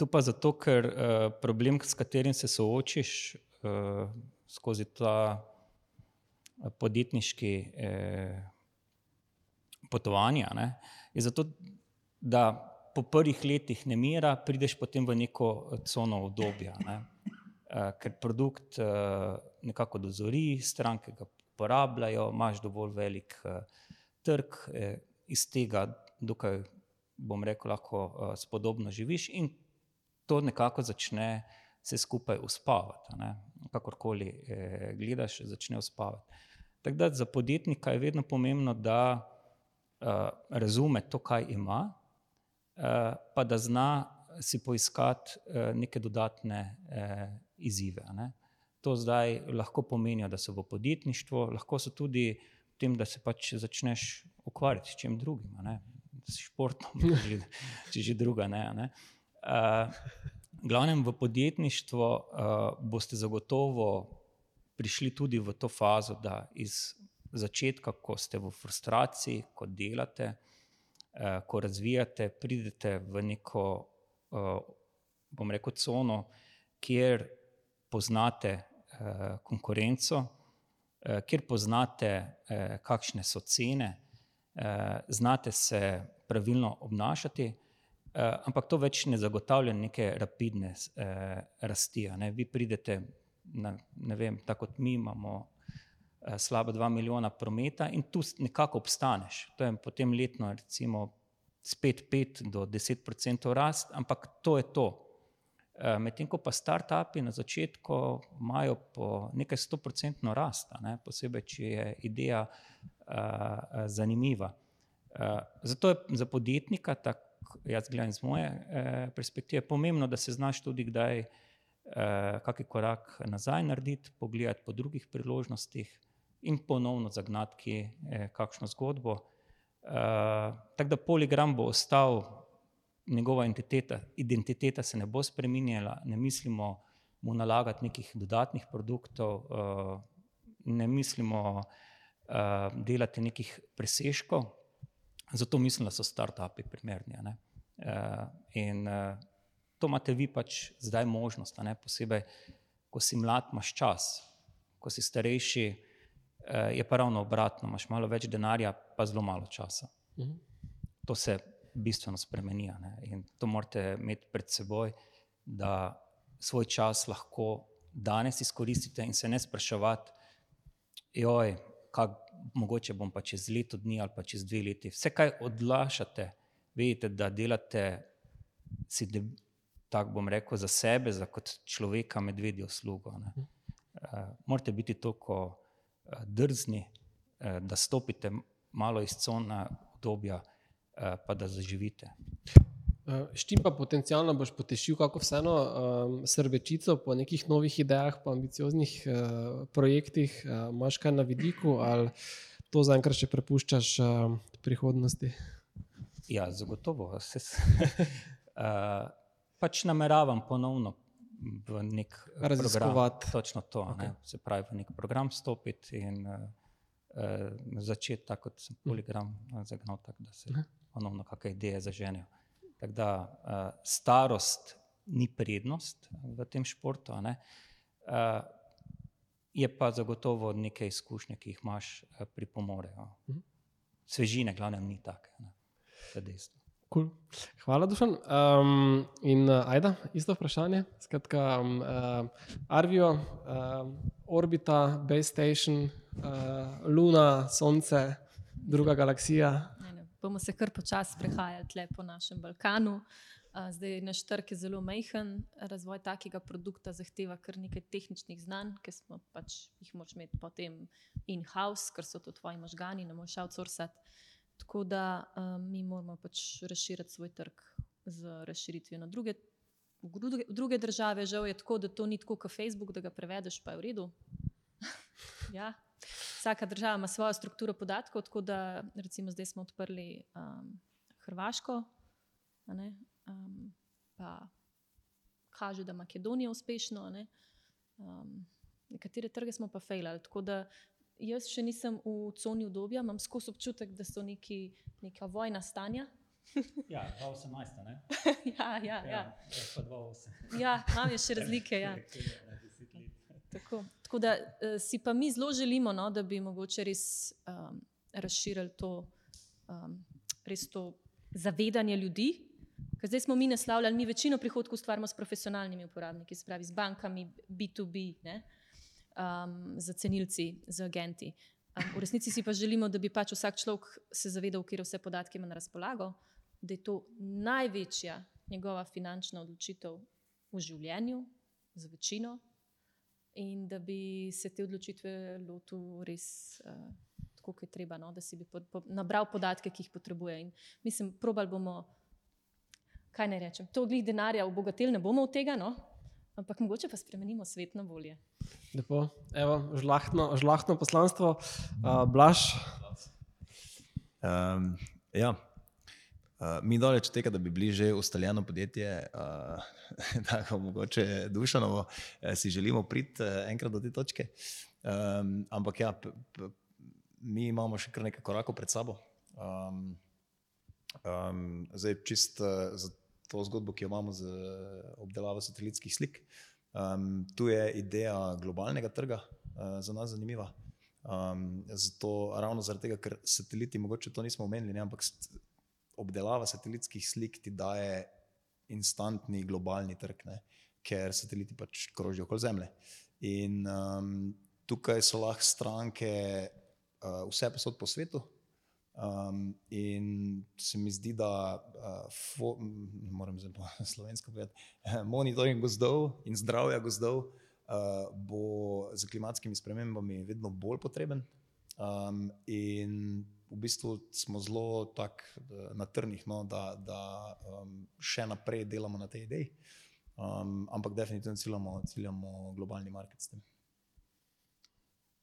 to pa zato, ker uh, problem, s katerim se soočiš, uh, skozi ta podjetniški eh, potovanja. Ne, je zato, da po prvih letih ne mira, prideš potem v neko cono obdobja, ne, uh, ker produkt uh, nekako dozori, stranke ga uporabljajo, imaš dovolj velik uh, trg, eh, iz tega, dokaj bom rekel, lahko uh, spodobno živiš in to nekako začne se skupaj uspavati kakorkoli eh, gledaš, začne uspavati. Tako da za podjetnika je vedno pomembno, da eh, razume to, kaj ima, eh, pa da zna si poiskati eh, neke dodatne eh, izzive. Ne. To zdaj lahko pomeni, da so v podjetništvu, lahko so tudi v tem, da se pač začneš ukvarjati s čim drugim, ne. s športom, *laughs* če že, že druga. Ne, ne. Uh, glavnem v podjetništvo uh, boste zagotovo prišli tudi v to fazo, da iz začetka, ko ste v frustraciji, ko delate, uh, ko razvijate, pridete v neko, uh, bom rekel, cono, kjer poznate konkurenco, uh, kjer poznate, uh, kakšne so cene, znate se pravilno obnašati. Ampak to več ne zagotavlja neke rapidne rasti. Ne? Vi pridete, na, ne vem, tako kot mi imamo slabo 2 milijona prometa in tu nekako obstaneš. To je potem letno, recimo, spet 5 do 10 odstotkov rast, ampak to je to. Uh, Medtem ko pa start-upi na začetku imajo po nekaj 100-odstotno rast, ne? posebej, če je ideja uh, zanimiva. Uh, zato je za podjetnika tako jaz gledam iz moje eh, perspektive, pomembno, da se znaš tudi kdaj eh, kakšen korak nazaj narediti, pogledati po drugih priložnostih in ponovno zagnati eh, kakšno zgodbo. Eh, tako da poligram bo ostal, njegova identiteta, identiteta se ne bo spremenjala, ne mislimo mu nalagati nekih dodatnih produktov, eh, ne mislimo eh, delati nekih presežkov. Zato mislim, da so start-upi primerni. Uh, in to imate vi pač zdaj možnost, ne? posebej ko si mlad, imaš čas, ko si starejši, je pa ravno obratno, imaš malo več denarja, pa zelo malo časa. -huh. To se bistveno spremeni in to morate imeti pred seboj, da svoj čas lahko danes izkoristite in se ne spraševati, joj, kak, mogoče bom pa čez leto dni ali pa čez dve leti. Vse, kaj odlašate, vidite, da delate si, de, tako bom rekel, za sebe, za kot človeka, medvedjo slugo. Uh, morate biti toliko uh, drzni, uh, da stopite malo iz cona obdobja, uh, pa da zaživite. S čim pa potencialno boš potešil, kako vseeno um, srbečico po nekih novih idejah, pa ambicioznih uh, projektih, uh, imaš kaj na vidiku ali to zaenkrat še prepuščaš uh, prihodnosti? Ja, zagotovo. Se, *laughs* uh, pač nameravam ponovno v nek program. Točno to, okay. se pravi, v nek program stopiti in uh, uh, začeti tako, kot sem poligram zagnal, tako da se ponovno kakšne ideje zaženejo. Tako da uh, starost ni prednost v tem športu, uh, je pa zagotovo nekaj izkušnje, ki jih imaš, uh, pripomorejo. Mhm. Svežine, glavno, ni tako, da je dejstvo. Cool. Hvala, Dušan. Um, in uh, ajda, isto vprašanje. Skratka, um, uh, Arvijo, uh, orbita, Base Station, uh, Luna, Sonce, druga galaksija bomo se kar počasi prehajali po našem Balkanu. Zdaj naš trg je zelo majhen, razvoj takega produkta zahteva kar nekaj tehničnih znanj, ki smo pač jih moč imeti potem in-house, ker so to tvoji možgani, ne moš outsourcati. Tako da um, mi moramo pač razširiti svoj trg z razširitvijo na druge, druge, druge države. Žal je tako, da to ni tako kot Facebook, da ga prevedeš, pa je v redu. *laughs* ja. Vsaka država ima svojo strukturo podatkov, tako da recimo zdaj smo odprli um, Hrvaško, ne, um, pa kaže, da Makedonija uspešno. Ne, um, nekatere trge smo pa fejlali. Tako da jaz še nisem v coni obdobja, imam skozi občutek, da so neki, neka vojna stanja. ja, 2018, ne? *laughs* ja, ja, ja. Ja, pa 2008. ja, imam še *laughs* razlike. Ja. Tako, tako da uh, si pa mi zelo želimo, no, da bi mogoče res um, razširili to, um, res to zavedanje ljudi. Ker zdaj smo mi naslavljali, mi večino prihodkov ustvarjamo s profesionalnimi uporabniki, se pravi z bankami, B2B, ne, um, z cenilci, z agenti. Um, v resnici si pa želimo, da bi pač vsak človek se zavedal, kje vse podatke ima na razpolago, da je to največja njegova finančna odločitev v življenju, za večino in da bi se te odločitve lotil res uh, tako, kot je treba, no? da si bi pod, po, nabral podatke, ki jih potrebuje. In mislim, probal bomo, kaj naj rečem, to glih denarja obogatili, ne bomo od tega, no? ampak mogoče pa spremenimo svet na bolje. Lepo, evo, žlahtno, žlahtno poslanstvo, uh, blaš. Um, ja, Uh, mi daleč tega, da bi bili že ustaljeno podjetje, uh, *laughs* tako mogoče dušano, uh, si želimo priti uh, enkrat do te točke. Um, ampak ja, p, p, mi imamo še kar nekaj korakov pred sabo. Um, um, zdaj, čist uh, za to zgodbo, ki jo imamo z obdelavo satelitskih slik. Um, tu je ideja globalnega trga uh, za nas zanimiva. Um, zato, ravno zaradi tega, ker sateliti, mogoče to nismo omenili, ne, ampak obdelava satelitskih slik ti daje instantni globalni trg, ne? ker sateliti pač krožijo okoli Zemlje. In um, tukaj so lahko stranke uh, vse posod po svetu. Um, in se mi zdi, da uh, moram zdaj po *laughs* slovensko povedati, *laughs* monitoring gozdov in zdravja gozdov uh, bo z klimatskimi spremembami vedno bolj potreben. Um, in v bistvu smo zelo tak na trnih, no, da, da um, še naprej delamo na tej ideji. Um, ampak definitivno ciljamo, ciljamo globalni market s tem.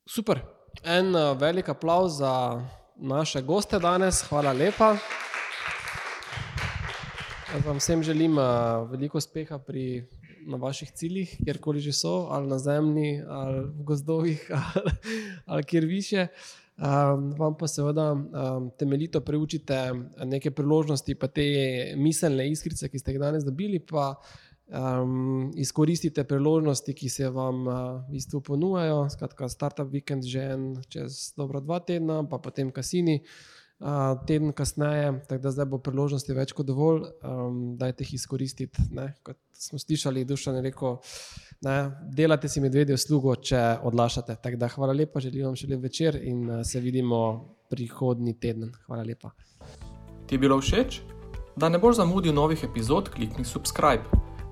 Super. En uh, velik aplauz za naše goste danes. Hvala lepa. Jaz vam vsem želim uh, veliko uspeha pri na vaših ciljih, kjerkoli že so, ali na zemlji, ali v gozdovih, *laughs* ali, ali kjer više. Um, vam pa seveda um, temeljito preučite neke priložnosti, pa te miselne iskrice, ki ste jih danes dobili, pa um, izkoristite priložnosti, ki se vam uh, v bistvu ponujajo. Skratka, startup vikend že en čez dobro dva tedna, pa potem kasini. Uh, teden kasneje, tako da zdaj bo priložnosti več kot dovolj, um, dajte jih izkoristiti. Ne? Kot smo slišali, duša je rekel, ne, delate si medvedje uslugo, če odlašate. Da, hvala lepa, želim vam še lep večer in uh, se vidimo prihodnji teden. Hvala lepa. Ti je bilo všeč? Da ne boš zamudil novih epizod, klikni subscribe.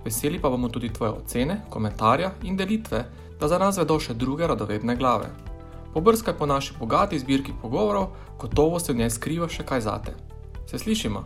Veseli pa bomo tudi tvoje ocene, komentarje in delitve, da za nas vedo še druge radovedne glave. Pobrskaj po naši bogati zbirki pogovorov, gotovo se v njej skriva še kaj zate. Se slišimo!